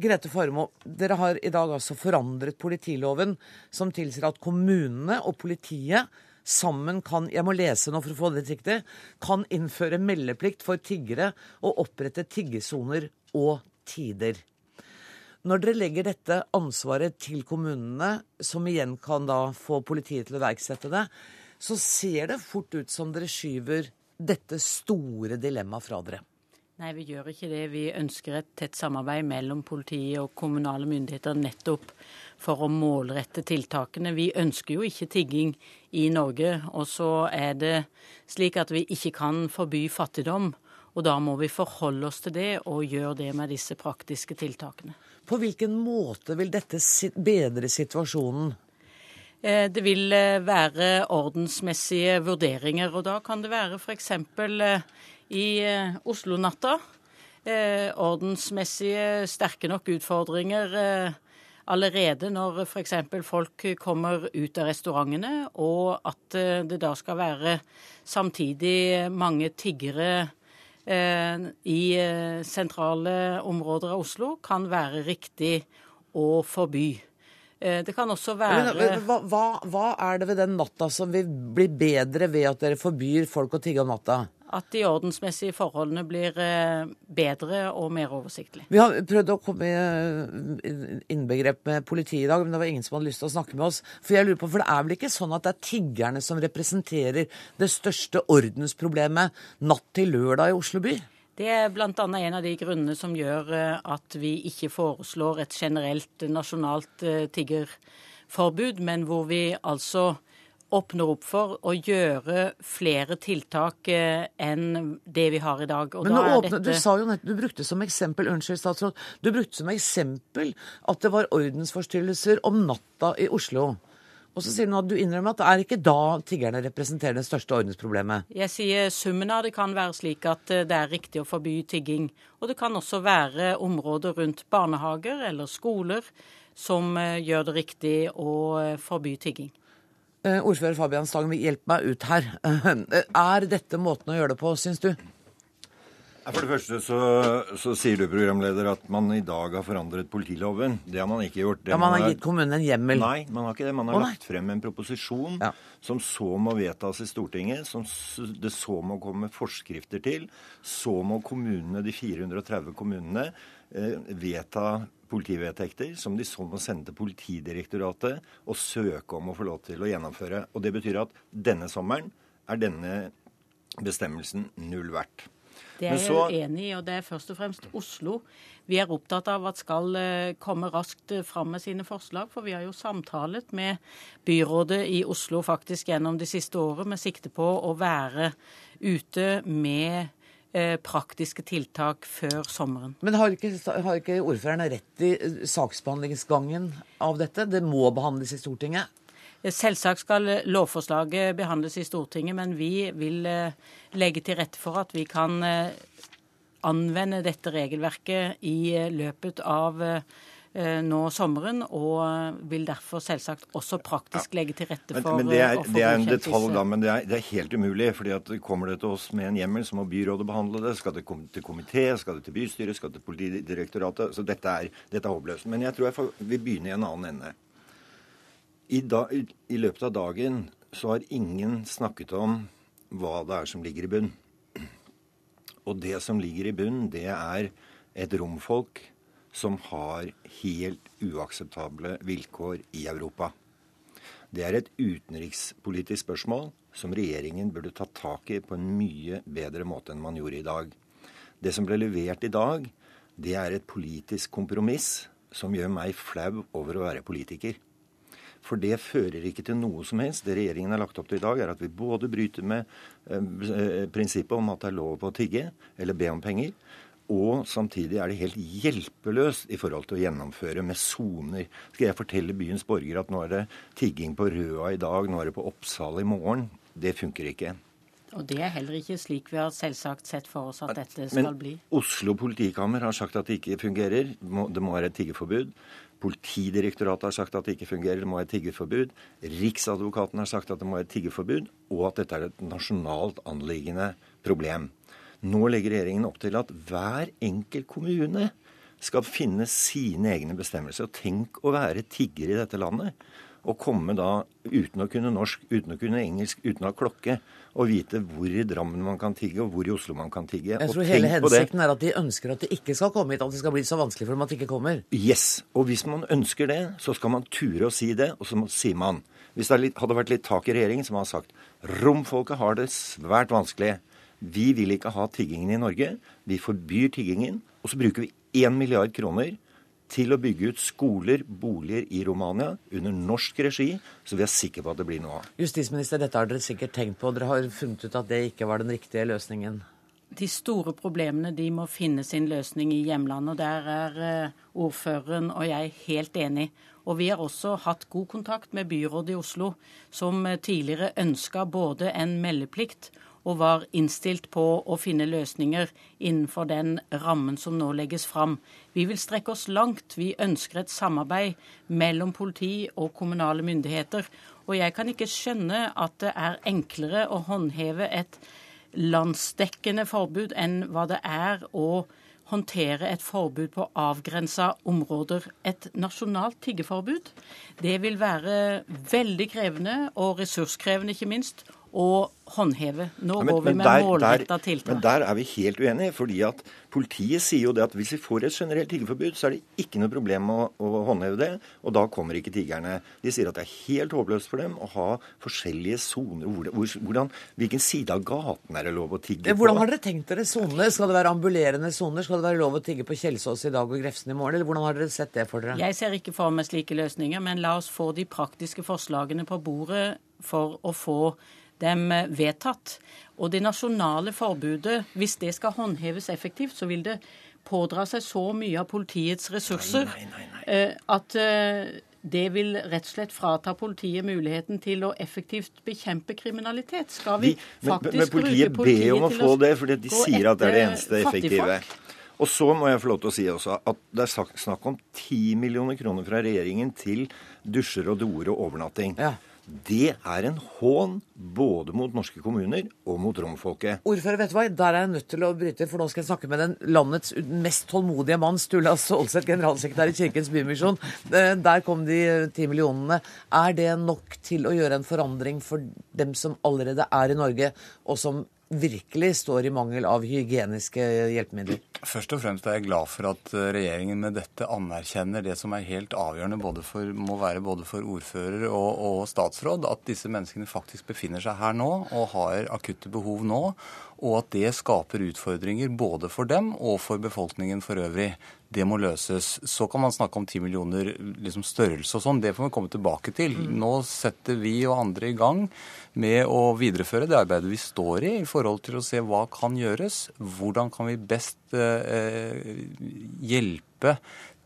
Grete Faremo, dere har i dag altså forandret politiloven, som tilsier at kommunene og politiet sammen kan jeg må lese nå for å få det riktig, kan innføre meldeplikt for tiggere og opprette tiggesoner og tider. Når dere legger dette ansvaret til kommunene, som igjen kan da få politiet til å iverksette det, så ser det fort ut som dere skyver dette store dilemmaet fra dere. Nei, vi gjør ikke det. Vi ønsker et tett samarbeid mellom politiet og kommunale myndigheter nettopp for å målrette tiltakene. Vi ønsker jo ikke tigging i Norge. Og så er det slik at vi ikke kan forby fattigdom. Og da må vi forholde oss til det og gjøre det med disse praktiske tiltakene. På hvilken måte vil dette bedre situasjonen? Eh, Det vil eh, være ordensmessige vurderinger, og da kan det være f.eks. i eh, Oslo-natta. eh, Ordensmessige sterke nok utfordringer allerede når f.eks. folk kommer ut av restaurantene, og at eh, det da skal være samtidig mange tiggere eh, i eh, sentrale områder av Oslo, kan være riktig å forby. Det kan også være hva, hva, hva er det ved den natta som vil bli bedre ved at dere forbyr folk å tigge om natta? At de ordensmessige forholdene blir eh, bedre og mer oversiktlige. Vi har prøvd å komme i innbegrep med politiet i dag, men det var ingen som hadde lyst til å snakke med oss. For jeg lurer på, for det er vel ikke sånn at det er tiggerne som representerer det største ordensproblemet natt til lørdag i Oslo by? Det er bl.a. en av de grunnene som gjør eh, at vi ikke foreslår et generelt nasjonalt eh, tiggerforbud, men hvor vi altså åpner opp for å gjøre flere tiltak eh, enn det vi har i dag. Og Men da er åpne, Du sa jo nettopp, du brukte som eksempel, unnskyld statsråd, du brukte som eksempel at det var ordensforstyrrelser om natta i Oslo. Og så sier du at du innrømmer at det er ikke da tiggerne representerer det største ordensproblemet. Jeg sier summen av det kan være slik at eh, det er riktig å forby tigging. Og det kan også være områder rundt barnehager eller skoler som eh, gjør det riktig å forby tigging. Eh, ordfører Fabian Stang, hjelp meg ut her. Eh, er dette måten å gjøre det på, syns du? For det første så, så, sier du, programleder, at man i dag har forandret politiloven. Det har man ikke gjort. Det ja, Man har gitt kommunen en hjemmel? Nei, man har ikke det. Man har oh, lagt frem en proposisjon ja. som så må vedtas i Stortinget, som det så må komme forskrifter til. Så må kommunene, de 430 kommunene vedta politivedtekter som de så må sende til Politidirektoratet og søke om å få lov til å gjennomføre. Og Det betyr at denne sommeren er denne bestemmelsen null verdt. Det er jeg uenig enig i, og det er først og fremst Oslo vi er opptatt av at skal eh, komme raskt eh, fram med sine forslag. For vi har jo samtalet med byrådet i Oslo faktisk gjennom de siste året med sikte på å være ute med eh, praktiske tiltak før sommeren. Men har ikke, har ikke ordføreren rett i saksbehandlingsgangen av dette? Det må behandles i Stortinget? Selvsagt skal lovforslaget behandles i Stortinget, men vi vil eh, legge til rette for at vi kan eh, anvende dette regelverket i eh, løpet av nå sommeren, og vil derfor selvsagt også praktisk legge til rette for men, men det, er, det er en detalj, da, men det er, det er helt umulig. fordi at Kommer det til oss med en hjemmel, så må byrådet behandle det. Skal det komme til komité, skal det til bystyret, skal det til Politidirektoratet. Så dette er, dette er håpløst. Men jeg tror jeg vil begynne i en annen ende. I, da, i, I, løpet av dagen så har ingen snakket om hva det er som ligger i bunn. Og det som ligger i bunn, det er et romfolk som har helt uakseptable vilkår i Europa. Det er et utenrikspolitisk spørsmål som regjeringen burde ta tak i på en mye bedre måte enn man gjorde i dag. Det som ble levert i dag, det er et politisk kompromiss som gjør meg flau over å være politiker. For det fører ikke til noe som helst. Det regjeringen har lagt opp til i dag, er at vi både bryter med eh, prinsippet om at det er lov å tigge eller be om penger, og samtidig er det helt hjelpeløst i forhold til å gjennomføre med soner. Skal jeg fortelle byens borgere at nå er det tigging på Røa i dag, nå er det på Oppsal i morgen? Det funker ikke. Og det er heller ikke slik vi har selvsagt sett for oss at dette skal Men bli. Oslo politikammer har sagt at det ikke fungerer. Det må være et tiggeforbud. Politidirektoratet har sagt at det ikke fungerer, det må være et tiggeforbud. Riksadvokaten har sagt at det må være et tiggeforbud, og at dette er et nasjonalt anliggende problem. Nå legger regjeringen opp til at hver enkelt kommune skal finne sine egne bestemmelser. Og tenk å være tigger i dette landet. Og komme da uten å kunne norsk, uten å kunne engelsk, uten å ha klokke og vite hvor i Drammen man kan tigge, og hvor i Oslo man kan tigge. Jeg tror hele hensikten er at de ønsker at det ikke skal komme hit, at det skal bli så vanskelig for dem at det ikke kommer. Yes. Og hvis man ønsker det, så skal man ture å si det, og så sier man Hvis det hadde vært litt tak i regjeringen, som har sagt romfolket har det svært vanskelig. Vi vil ikke ha tiggingen i Norge. Vi forbyr tiggingen. Og så bruker vi 1 milliard kroner til å bygge ut skoler, boliger i Romania under norsk regi, så vi er sikre på at det blir noe av. Justisminister, dette har dere sikkert tenkt på. Dere har funnet ut at det ikke var den riktige løsningen? De store problemene de må finne sin løsning i hjemlandet. og Der er eh, ordføreren og jeg helt enig. Og vi har også hatt god kontakt med byrådet i Oslo, som eh, tidligere ønska både en meldeplikt og var innstilt på å finne løsninger innenfor den rammen som nå legges fram. Vi vil strekke oss langt. Vi ønsker et samarbeid mellom politi og kommunale myndigheter. Og jeg kan ikke skjønne at det er enklere å håndheve et landsdekkende forbud enn hva det er å håndtere et forbud på avgrensa områder. Et nasjonalt tiggeforbud. Det vil være veldig krevende, og ressurskrevende ikke minst, å håndheve. Nå ja, men, går vi med målretta tiltak. Men der er vi helt uenige. fordi at Politiet sier jo det at hvis vi får et generelt tiggerforbud, så er det ikke noe problem å, å, håndheve det. Og da kommer ikke tiggerne. De sier at det er helt håpløst for dem å ha forskjellige soner. Hvordan, hvilken side av gaten er det lov å tigge på? Hvordan har dere tenkt dere sonene? Skal det være ambulerende soner? Skal det være lov å tigge på Kjelsås i dag og Grefsen i morgen? Eller hvordan har dere sett det for dere? Jeg ser ikke for meg slike løsninger, men la oss få de praktiske forslagene på bordet for å få dem vedtatt. Og det nasjonale forbudet, hvis det skal håndheves effektivt, så vil det pådra seg så mye av politiets ressurser nei, nei, nei, eh, at eh, det vil rett og slett frata politiet muligheten til å effektivt bekjempe kriminalitet. Skal vi, faktisk men, men, men politiet bruke politiet ber om å få det, fordi de sier at det er det eneste effektive. Og så må jeg få lov til å si også at det er snakk om 10 millioner kroner fra regjeringen til dusjer og doer og overnatting. Ja. Det er en hån både mot norske kommuner og mot romfolket. Ordfører, vet du hva? Der er jeg nødt til å bryte, for nå skal jeg snakke med den landets mest tålmodige mann, Sturla Solseth, generalsekretær i Kirkens Bymisjon. Eh, der kom de ti millionene. Er det nok til å gjøre en forandring for dem som allerede er i Norge, og som virkelig står i mangel av hygieniske hjelpemidler? Først og fremst er jeg glad for at eh, regjeringen med dette anerkjenner det som er helt avgjørende for, må være både for ordfører og, og, statsråd, at disse menneskene faktisk befinner seg her nå og har akutte behov nå. Og at det skaper utfordringer både for dem og for befolkningen for øvrig det må løses. Så kan man snakke om 10 millioner liksom størrelse og sånn. Det får vi komme tilbake til. Mm. Nå setter vi og andre i gang med å videreføre det arbeidet vi står i, i forhold til å se hva kan gjøres. Hvordan kan vi best eh, hjelpe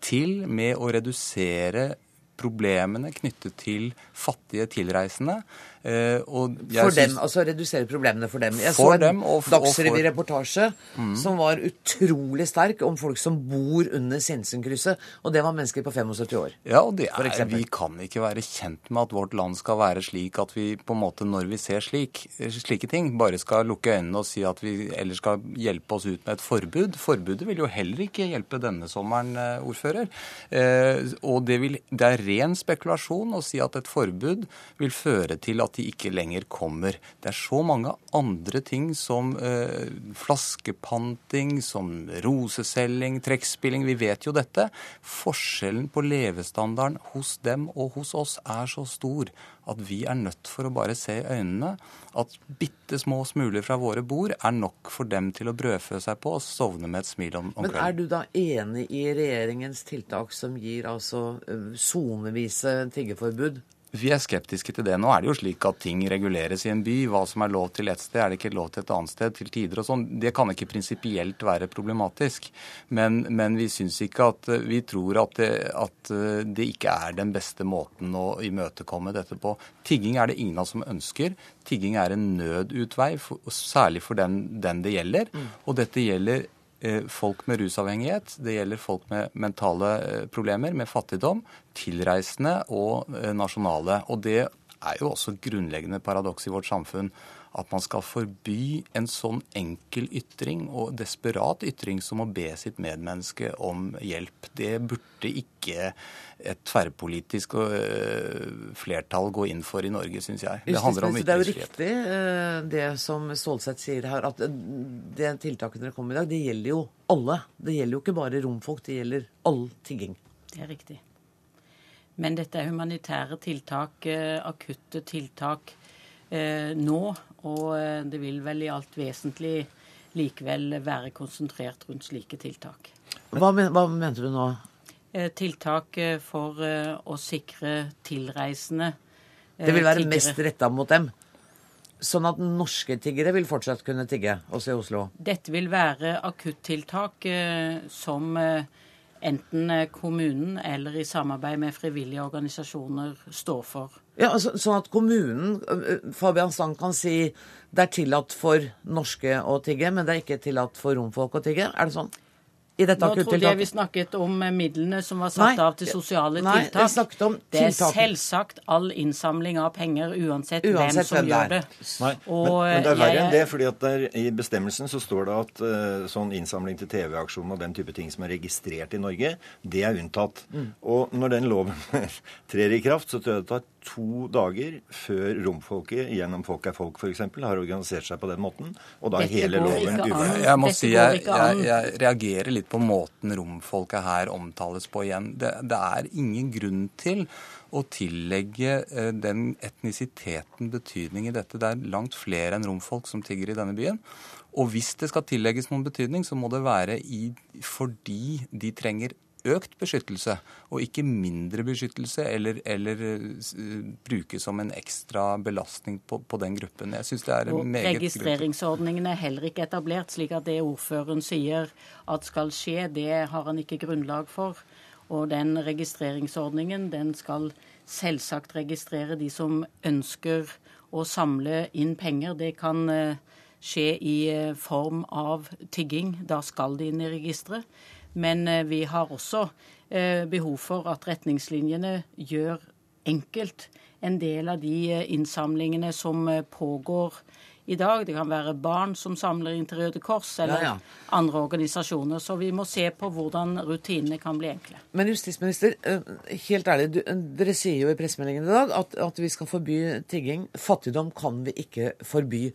til med å redusere problemene knyttet til fattige tilreisende. Eh, for dem, altså redusere problemene for dem. Jeg for så en Dagsrevy-reportasje mm. som var utrolig sterk om folk som bor under Sinsenkrysset, og det var mennesker på 75 år. Ja, og er, vi kan ikke være kjent med at vårt land skal være slik at vi på en måte, når vi ser slik, slike ting, bare skal lukke øynene og si at vi eller skal hjelpe oss ut med et forbud. Forbudet vil jo heller ikke hjelpe denne sommeren, eh, ordfører. Eh, og det, vil, det er ren spekulasjon å si at et forbud vil føre til at at de ikke lenger kommer. Det er så mange andre ting som eh, flaskepanting, som roseselging, trekkspilling. Vi vet jo dette. Forskjellen på levestandarden hos dem og hos oss er så stor at vi er nødt for å bare se i øynene at bitte små smuler fra våre bord er nok for dem til å brødfø seg på og sovne med et smil om, om Men er du da enig i regjeringens tiltak som gir altså eh, sonevise tiggeforbud? Vi er skeptiske til det. Nå er det jo slik at ting reguleres i en by. Hva som er lov til ett sted, er det ikke lov til et annet sted til tider og sånn. Det kan ikke prinsipielt være problematisk. Men, men vi syns ikke at Vi tror at det, at det, ikke er den beste måten å imøtekomme dette på. Tigging er det ingen av oss som ønsker. Tigging er en nødutvei, for, særlig for den, den det gjelder. Mm. Og dette gjelder Eh, folk med rusavhengighet, det gjelder folk med mentale eh, problemer, med fattigdom, tilreisende og eh, nasjonale. Og det er jo også grunnleggende paradoks i vårt samfunn at man skal forby en sånn enkel ytring og desperat ytring som å be sitt medmenneske om hjelp. Det burde ikke et tverrpolitisk øh, flertall gå inn for i Norge, syns jeg. Det handler om ytringsfrihet. Det er jo riktig øh, det som Stålsett sier her, at det tiltaket dere kom med i dag, det gjelder jo alle. Det gjelder jo ikke bare romfolk, det gjelder all tigging. Det er riktig. Men dette er humanitære tiltak, øh, akutte tiltak nå. Og det vil vel i alt vesentlig likevel være konsentrert rundt slike tiltak. Hva, hva mente du nå? Eh, tiltak eh, for eh, å sikre tilreisende Det vil være tiggere. mest retta mot dem? Sånn at norske tiggere vil fortsatt kunne tigge også i Oslo? Dette vil være akuttiltak som enten kommunen eller i samarbeid med frivillige organisasjoner står for. Ja, altså, Sånn at kommunen Fabian Stang kan si det er tillatt for norske å tigge, men det er ikke tillatt for romfolk å tigge? Er det sånn? I dette Nå trodde jeg vi snakket om eh, midlene som var satt nei, av til sosiale nei, tiltak. Jeg snakket om det er selvsagt all innsamling av penger uansett, uansett hvem som hvem gjør det. Nei, og, men, men, det er verre jeg, enn det. fordi at der, I bestemmelsen så står det at uh, sånn innsamling til TV-aksjonen og den type ting som er registrert i Norge, det er unntatt. Mm. Og når den loven trer i kraft, så tror jeg det tar to dager før romfolket, gjennom Folk er folk f.eks., har organisert seg på den måten. Og da er hele loven uvær. Jeg må si jeg, jeg, jeg, reagerer litt på måten romfolket her omtales på igjen. Det, det er ingen grunn til å tillegge eh, den etnisiteten betydning i dette. Det er langt flere enn romfolk som tigger i denne byen. Og hvis det skal tillegges noen betydning, så må det være i, fordi de trenger økt beskyttelse, og ikke mindre beskyttelse eller, eller uh, brukes som en ekstra belastning på, på den gruppen. Jeg synes det er og meget Registreringsordningen er heller ikke etablert, slik at det ordføreren sier at skal skje, det har han ikke grunnlag for. Og den registreringsordningen den skal selvsagt registrere de som ønsker å samle inn penger. Det kan uh, skje i eh, form av tigging. Da skal de inn i registeret. Men eh, vi har også eh, behov for at retningslinjene gjør enkelt en del av de innsamlingene som pågår i dag. Det kan være barn som samler inn til Røde Kors, eller ja, ja. andre organisasjoner. Så vi må se på hvordan rutinene kan bli enkle. Men justisminister, helt ærlig, du, dere sier jo i pressemeldingen i dag at, at vi skal forby tigging. Fattigdom kan vi ikke forby.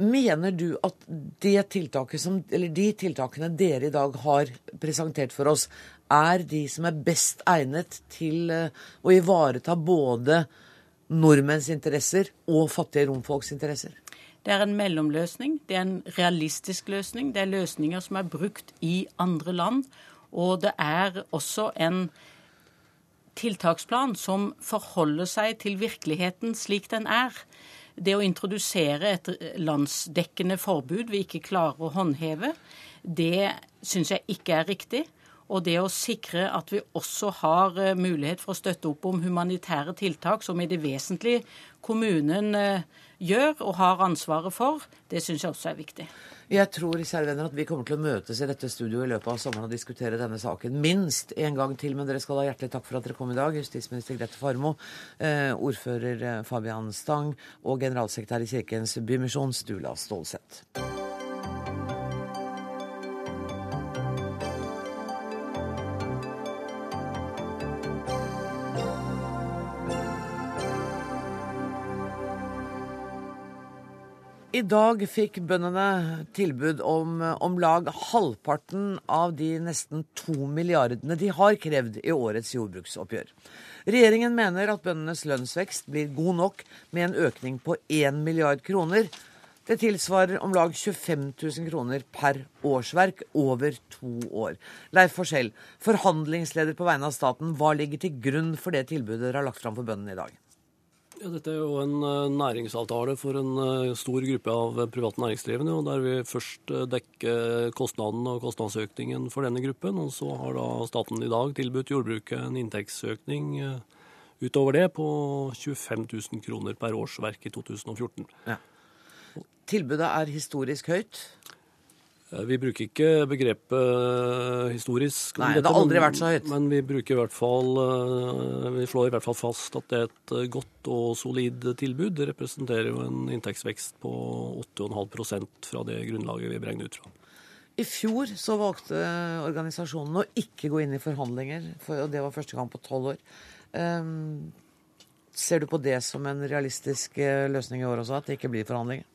Mener du at tiltaket som, de tiltakene dere i dag har presentert for oss, er de som er best egnet til eh, å ivareta både nordmenns interesser og fattige romfolks interesser? Det er en mellomløsning. Det er en realistisk løsning. Det er løsninger som er brukt i andre land. Og det er også en tiltaksplan som forholder seg til virkeligheten slik den er. Det å introdusere et landsdekkende forbud vi ikke klarer å håndheve, det syns jeg ikke er riktig. Og det å sikre at vi også har eh, mulighet for å støtte opp om humanitære tiltak, som i det vesentlige kommunen eh, gjør og har ansvaret for, det syns jeg også er viktig. Jeg tror venner, at vi kommer til å møtes i dette studioet i løpet av sommeren og diskutere denne saken minst en gang til. Men dere skal ha hjertelig takk for at dere kom i dag. Justisminister Grete Farmo, eh, ordfører eh, Fabian Stang og generalsekretær i Kirkens Bymisjon, Stula Stålseth. I dag fikk bøndene tilbud om om lag halvparten av de nesten to milliardene de har krevd i årets jordbruksoppgjør. Regjeringen mener at bøndenes lønnsvekst blir god nok med en økning på 1 milliard kroner. Det tilsvarer om lag 25 000 kroner per årsverk over to år. Leif Forskjell, forhandlingsleder på vegne av staten, hva ligger til grunn for det tilbudet dere har lagt fram for bøndene i dag? Ja, dette er jo en eh, næringsavtale for en eh, stor gruppe av private næringsdrivende, og der vi først eh, dekker kostnaden og kostnadsøkningen for denne gruppen. Og så har da staten i dag tilbudt jordbruket en inntektsøkning utover det på 25 000 kroner per årsverk i 2014. Ja. Tilbudet er historisk høyt? Eh, vi bruker ikke begrepet eh, historisk. Nei, det har aldri vært så høyt. Men vi bruker i hvert fall eh, Vi slår i hvert fall fast at det er et godt og solid tilbud. Det representerer jo en inntektsvekst på 8,5% fra det grunnlaget vi beregner ut fra. I fjor så valgte organisasjonen å ikke gå inn i forhandlinger, og det var første gang på tolv år. Um, ser du på det som en realistisk løsning i år også, at det ikke blir forhandlinger?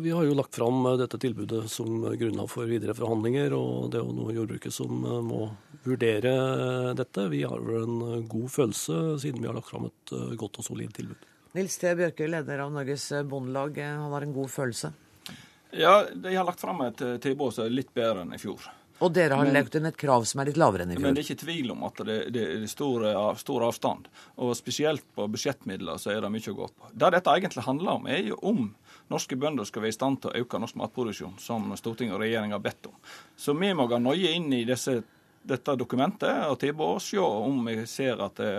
Vi har jo lagt fram eh, dette tilbudet som grunnlag for videre forhandlinger, og det er jo noe jordbruket som eh, må vurdere dette. Vi har vel en god følelse siden vi har lagt fram et eh, godt og solid tilbud. Nils T. Bjørke, leder av Norges Bondelag, han har en god følelse? Ja, de har lagt fram et tilbud som er litt bedre enn i fjor. Og dere har lagt inn et krav som er litt lavere enn i fjor? Men det er ikke tvil om at det, det er stor, stor, avstand. Og spesielt på budsjettmidler så er det mye å gå på. Det dette egentlig handler om, er jo om norske bønder skal være i stand til å øke norsk matproduksjon, som Stortinget og regjeringa har bedt om. Så vi må gå nøye inn i disse, dette dokumentet og tilbud og se om vi ser at det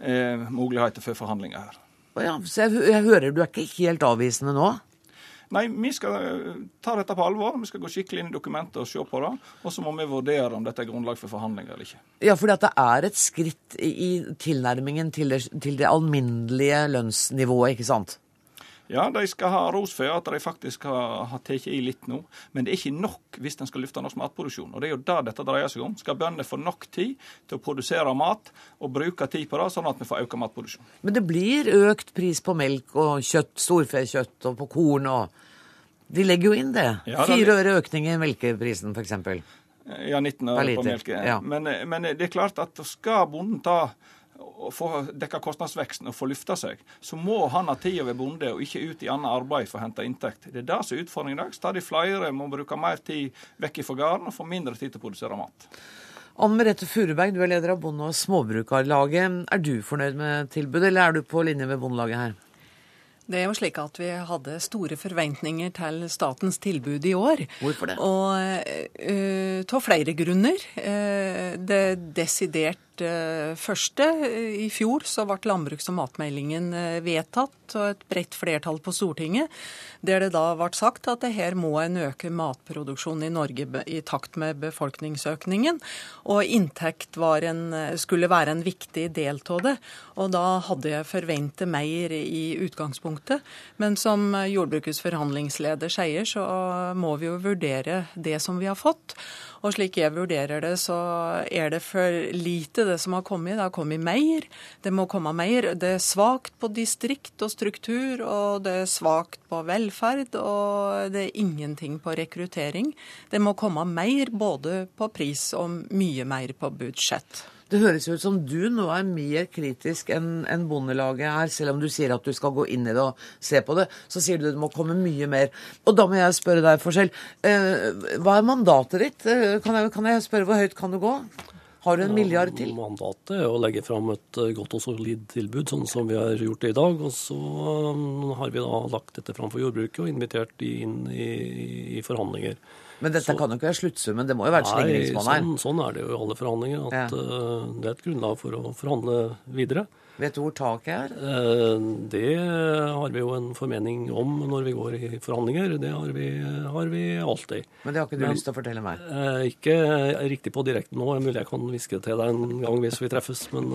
er muligheter for forhandlinger her. Ja, så jeg, jeg hører du er ikke helt avvisende nå? Nei, vi skal eh, ta dette på alvor. Vi skal gå skikkelig inn i dokumentet og se på det. Og så må vi vurdere om dette er grunnlag for forhandlinger eller ikke. Ja, for det er et skritt i tilnærmingen til det, til det alminnelige lønnsnivået, ikke sant? Ja, de skal ha ros for at de faktisk har, har tatt i litt nå. Men det er ikke nok hvis en skal løfte norsk matproduksjon. Og det er jo det dette dreier seg om. Skal bøndene få nok tid til å produsere mat og bruke tid på det, sånn at vi får økt matproduksjon. Men det blir økt pris på melk og kjøtt, storfekjøtt og på korn og De legger jo inn det. Fire øre økning i melkeprisen, f.eks. Ja, 19 øre på melk. Ja. Men, men det er klart at skal bonden ta å få dekka kostnadsveksten og få lufta seg, så må han ha tida ved bonde og ikke ut i annet arbeid for å hente inntekt. Det er det som er utfordringen i dag. Stadig flere må bruke mer tid vekk fra gården og få mindre tid til å produsere mat. Anne Merete Furuberg, du er leder av Bonde- og småbrukarlaget. Er du fornøyd med tilbudet, eller er du på linje med Bondelaget her? Det er jo slik at vi hadde store forventninger til statens tilbud i år. Hvorfor det? Og uh, Av flere grunner. Uh, det desidert første. I fjor så ble landbruks- og matmeldingen eh, vedtatt og et bredt flertall på Stortinget, der det da ble sagt at her må en øke matproduksjonen i Norge i takt med befolkningsøkningen. Og inntekt en, skulle være en viktig del av det. Og da hadde jeg forventet mer i utgangspunktet. Men som jordbrukets forhandlingsleder sier, så må vi jo vurdere det som vi har fått. Og slik jeg vurderer det, så er det for lite det som har kommet. Det har kommet mer. Det må komme mer. Det er svakt på distrikt og struktur, og det er svakt på velferd, og det er ingenting på rekruttering. Det må komme mer både på pris og mye mer på budsjett. Det høres ut som du nå er mer kritisk enn en Bondelaget er, selv om du sier at du skal gå inn i det og se på det. Så sier du det må komme mye mer. Og da må jeg spørre deg, Forskjell. Eh, hva er mandatet ditt? Eh, kan jeg, kan jeg spørre hvor høyt kan du gå? Har du en milliard til? Mandatet er å legge fram et eh, godt og solid tilbud, sånn som vi har gjort det i dag. Og så um, har vi da lagt dette fram for jordbruket og invitert de inn i, i forhandlinger. Men dette så, kan jo ikke være sluttsummen, det må jo være et slingringsmonn her? Sånn, sånn er det jo i alle forhandlinger, at ja. uh, det er et grunnlag for å forhandle videre. Vet du hvor taket er? Uh, det har vi jo en formening om når vi går i forhandlinger. Det har vi, har vi alltid. Men det har ikke du Men, lyst til å fortelle meg? Uh, ikke riktig på direkte nå. Mulig jeg kan hviske til deg en gang hvis vi treffes, men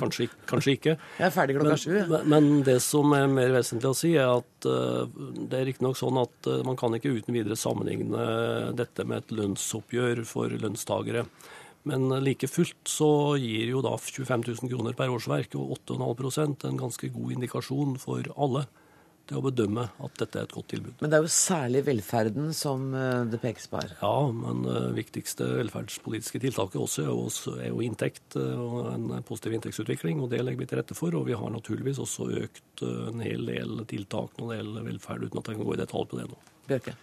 kanskje, kanskje, ikke. Jeg er ferdig klokka sju. Men, men, det som er mer vesentlig å si, er at det er riktignok sånn at man kan ikke uten videre sammenligne dette med et lønnsoppgjør for lønnstagere. Men like fullt så gir jo da 25 000 kroner per årsverk og 8,5% en ganske god indikasjon for alle til å bedømme at dette er et godt tilbud. Men det er jo særlig velferden som eh, det pekes på her? Ja, men det uh, viktigste velferdspolitiske tiltaket også er jo, er inntekt uh, og en positiv inntektsutvikling. og Det legger vi til rette for. Og vi har naturligvis også økt en hel del tiltak når det gjelder velferd, uten at jeg kan gå i detalj på det nå. Bjørke?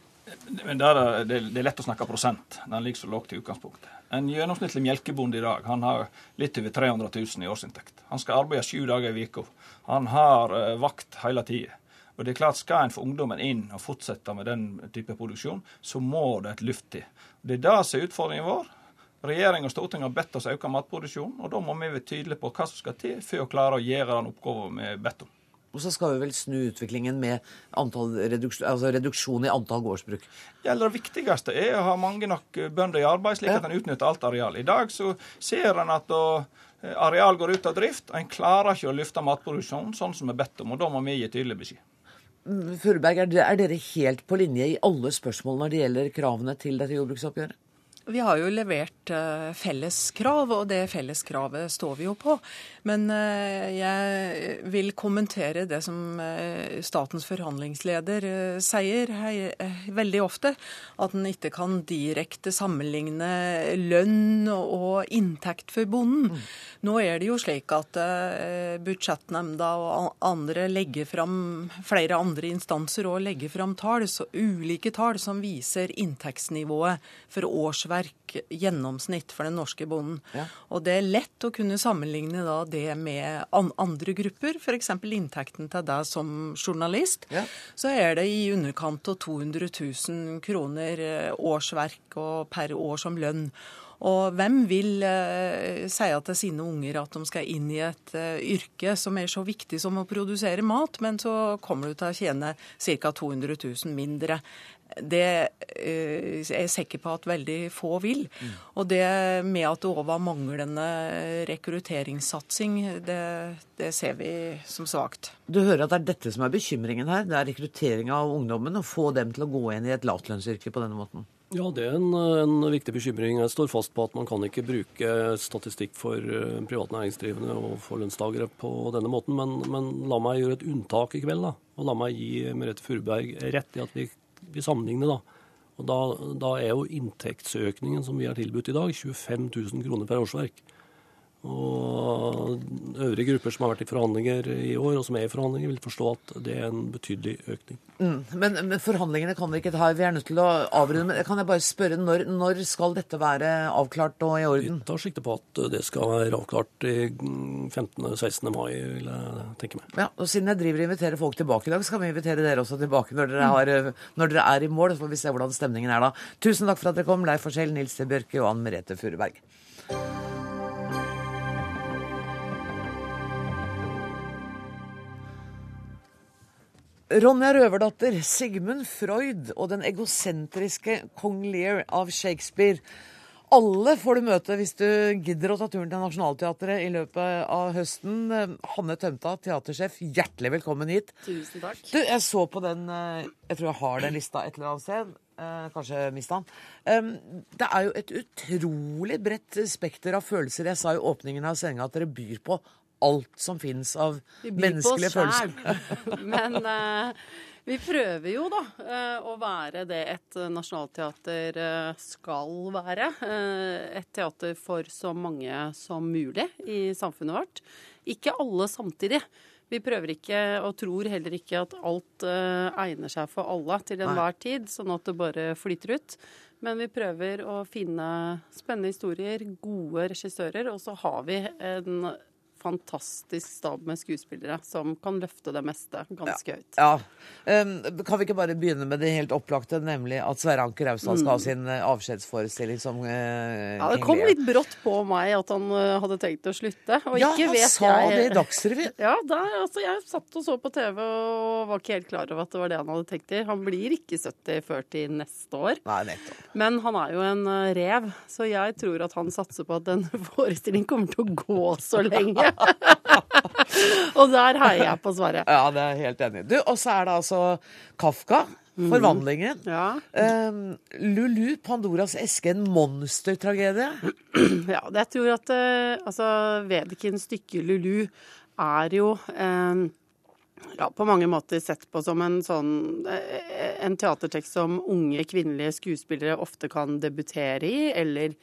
Men der, det, det er lett å snakke prosent. Den ligger så lågt i utgangspunktet. En gjennomsnittlig melkebonde i dag han har litt over 300 000 i årsinntekt. Han skal arbeide sju dager i uka. Han har uh, vakt hele tida. Og det er klart, Skal en få ungdommen inn og fortsette med den type produksjon, så må det et luft til. Det er det som er utfordringen vår. Regjering og storting har bedt oss øke matproduksjonen, og da må vi være tydelige på hva som skal til for å klare å gjøre den oppgaven vi er bedt om. Og så skal vi vel snu utviklingen med reduksjon, altså reduksjon i antall gårdsbruk. Ja, det viktigste er å ha mange nok bønder i arbeid, slik at en utnytter alt areal. I dag så ser en at å areal går ut av drift, og en klarer ikke å løfte matproduksjonen sånn som vi er bedt om. og Da må vi gi tydelig beskjed. Mm, Furuberg, er dere helt på linje i alle spørsmål når det gjelder kravene til dette jordbruksoppgjøret? Vi har jo levert uh, felles krav, og det felleskravet står vi jo på. Men uh, jeg vil kommentere det som uh, statens forhandlingsleder sier veldig ofte. At en ikke kan direkte sammenligne lønn og inntekt for bonden. Mm. Nå er det jo slik at budsjettnemnda og andre legger fram, flere andre instanser og legger fram tall, ulike tall som viser inntektsnivået for årsverk årsverk gjennomsnitt for den norske bonden. Ja. Og det er lett å kunne sammenligne da det med andre grupper, f.eks. inntekten til deg som journalist. Ja. Så er det i underkant av 200 000 kroner eh, årsverk og per år som lønn. Og hvem vil eh, si til sine unger at de skal inn i et eh, yrke som er så viktig som å produsere mat, men så kommer du til å tjene ca. 200 000 mindre det eh, er jeg sikker på at veldig få vil. Mm. Og det med at det òg var manglende rekrutteringssatsing, det, det, ser vi som svakt. Du hører at det er dette som er bekymringen her? Det er rekruttering av ungdommen? Å få dem til å gå inn i et lavtlønnsyrke på denne måten? Ja, det er en, en, viktig bekymring. Jeg står fast på at man kan ikke bruke statistikk for uh, privat næringsdrivende og for lønnstakere på denne måten, men, men, la meg gjøre et unntak i kveld. da. Og la meg gi Merete Furuberg rett i at vi vi sammenligner, da. Og da, da, er jo inntektsøkningen som vi har tilbudt i dag, 25 000 kroner per årsverk. Og øvrige grupper som har vært i forhandlinger i år, og som er i forhandlinger, vil forstå at det er en betydelig økning. Mm, men, men, forhandlingene kan vi ikke ta. Vi er nødt til å avrunde. Men kan jeg bare spørre, når, når, skal dette være avklart og i orden? Vi tar sikte på at det skal være avklart i 15.-16. mai, vil jeg tenke meg. Ja, og Siden jeg driver og inviterer folk tilbake i dag, skal vi invitere dere også tilbake når dere, har, når dere er i mål. Så får vi se hvordan stemningen er da. Tusen takk for at dere kom, Leif Forskjell, Nils T. Bjørke og Ann Merete Furuberg. Ronja Røverdatter, Sigmund Freud og den egosentriske kong Lear av Shakespeare. Alle får du møte hvis du gidder å ta turen til Nationaltheatret i løpet av høsten. Hanne Tømta, teatersjef, hjertelig velkommen hit. Tusen takk. Du, jeg så på den eh, Jeg tror jeg har den lista et eller annet sted. Eh, kanskje mista den. Det er jo et utrolig bredt spekter av følelser. Jeg sa i åpningen av sendinga at dere byr på alt som fins av menneskelige følelser. Men uh, vi prøver jo da uh, å være det et nasjonalteater eh, skal være. Uh, Et teater for så mange som mulig i samfunnet vårt. Ikke alle samtidig. Vi prøver ikke, og tror heller ikke, at alt egner seg for alle til enhver tid, sånn at det bare flyter ut. Men vi prøver å finne spennende historier, gode regissører, og så har vi en fantastisk stab med skuespillere som kan løfte det meste ganske høyt. Ja. Um, kan vi ikke bare begynne med det helt opplagte, nemlig at Sverre Anker Austad skal ha Mm. sin eh, avskjedsforestilling som uh, Ja, Det kom litt brått på meg at han uh, hadde tenkt å slutte. Og Ja, ikke han sa det i Dagsrevyen. Ja, der, altså, jeg satt og så på TV og var ikke helt klar over at det var det han hadde tenkt til. Han blir ikke 70 før til neste år. Nei, nettopp. Men han er jo en rev, så jeg tror at han satser på at den forestillingen kommer til å gå så lenge. Og der heier jeg på Sverre. Ja, det er jeg helt enig i. Og så er det altså Kafka. Forvandlingen. Forvandlingen. Ja. Um, Lulu, Pandoras eske, en monstertragedie. Ja, jeg tror at uh, altså, Vedekins stykke 'Lulu' er jo um, ja, på mange måter sett på som en sånn eh, en teatertekst som unge kvinnelige skuespillere ofte kan debutere i, eller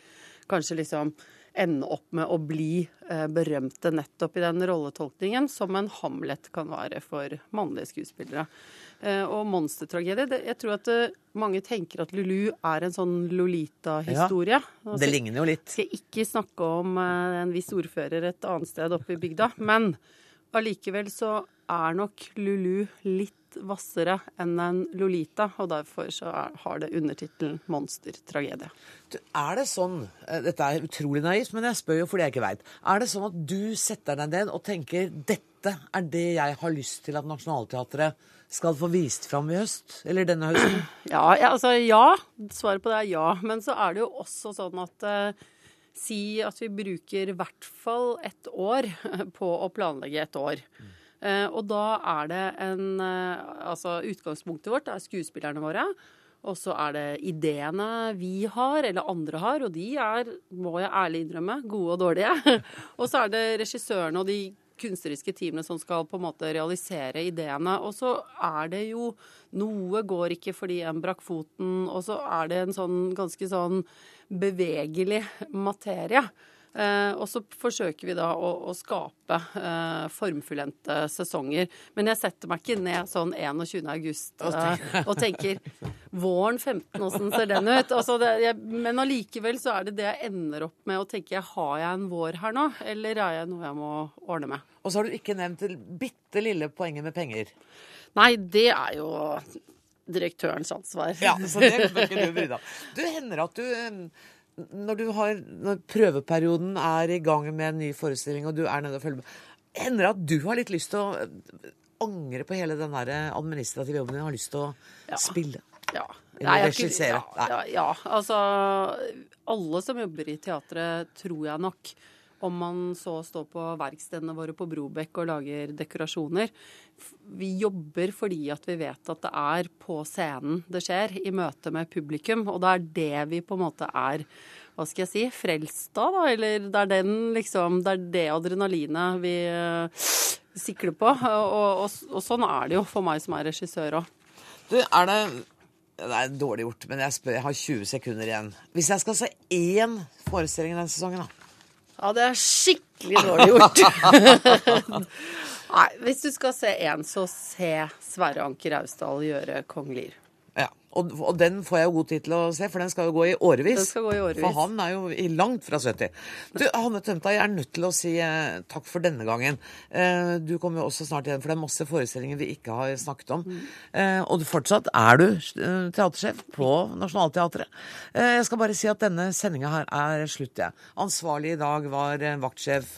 kanskje liksom ende opp med å bli eh, berømte nettopp i den rolletolkningen, som en Hamlet kan være for mannlige skuespillere. Eh, og monstertragedie Jeg tror at eh, mange tenker at Lulu er en sånn Lolita-historie. Ja, det ligner jo litt. Skal ikke snakke om en viss ordfører et annet sted oppe i bygda, men allikevel så er nok Lulu litt hvassere enn en Lolita, og derfor så har det undertittelen 'Monstertragedie'. Er det sånn eh, Dette er utrolig naivt, men jeg spør jo fordi jeg ikke veit. Er det sånn at du setter deg ned og tenker dette er det jeg har lyst til at Nationaltheatret skal få vist fram i høst? Eller denne høsten? Ja, ja, altså ja. Svaret på det er ja. Men så er det jo også sånn at eh, Si at vi bruker i hvert fall ett år på å planlegge et år. Eh, og da er det en eh, Altså utgangspunktet vårt er skuespillerne våre. Og så er det ideene vi har, eller andre har, og de er, må jeg ærlig innrømme, gode og dårlige. og så er det regissørene og de kunstneriske teamene som skal på en måte realisere ideene. Og så er det jo Noe går ikke fordi en brakk foten, og så er det en sånn ganske sånn bevegelig materie. Eh, og så forsøker vi da å, å skape eh, formfullendte sesonger. Men jeg setter meg ikke ned sånn 21. august eh, og tenker våren 15, åssen ser den ut? Altså det, jeg, men allikevel så er det det jeg ender opp med å tenke har jeg en vår her nå, eller er jeg noe jeg må ordne med? Og så har du ikke nevnt det bitte lille poenget med penger. Nei, det er jo direktørens ansvar. Ja, så det bør ikke du bry deg om. Du hender at du når, du har, når prøveperioden er i gang med en ny forestilling, og du er nede og følger med, hender det at du har litt lyst til å angre på hele den der administrative jobben din? Har lyst til å Ja. spille? Ja. Nei, jeg ikke- Ja, ja, ja, altså Alle som jobber i teatret, tror jeg nok, om man så står på verkstedene våre på Brobekk og lager dekorasjoner Vi jobber fordi at vi vet at det er på scenen det skjer, i møte med publikum. Og det er det vi på en måte er hva skal jeg si, frelst av, da. Eller det er den liksom Det er det adrenalinet vi eh, sikler på. Og, og, og sånn er det jo for meg som er regissør òg. Du, er det Det er dårlig gjort, men jeg spør, jeg har 20 sekunder igjen. Hvis jeg skal se én forestilling denne sesongen, da? Ja, det er skikkelig dårlig gjort. Nei, hvis du skal se én, så se Sverre Anker Austdal gjøre Kong Lear. Ja, Og, og den får jeg jo god tid til å se, for den skal jo gå i årevis. Den skal gå i årevis. For han er jo i langt fra 70. Du, Hanne Tømta, jeg er nødt til å si eh, takk for denne gangen. Eh, du kommer jo også snart igjen, for det er masse forestillinger vi ikke har snakket om. Eh, og du, fortsatt er du eh, teatersjef på Nationaltheatret. Eh, jeg skal bare si at denne sendinga her er slutt, jeg. Ansvarlig i dag var eh, vaktsjef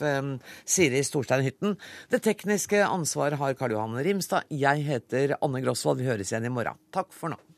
Siri Storstein Hytten. Det tekniske ansvaret har Karl Johan Rimstad. Jeg heter Anne Grosvold. Vi høres igjen i morgen. Takk for nå.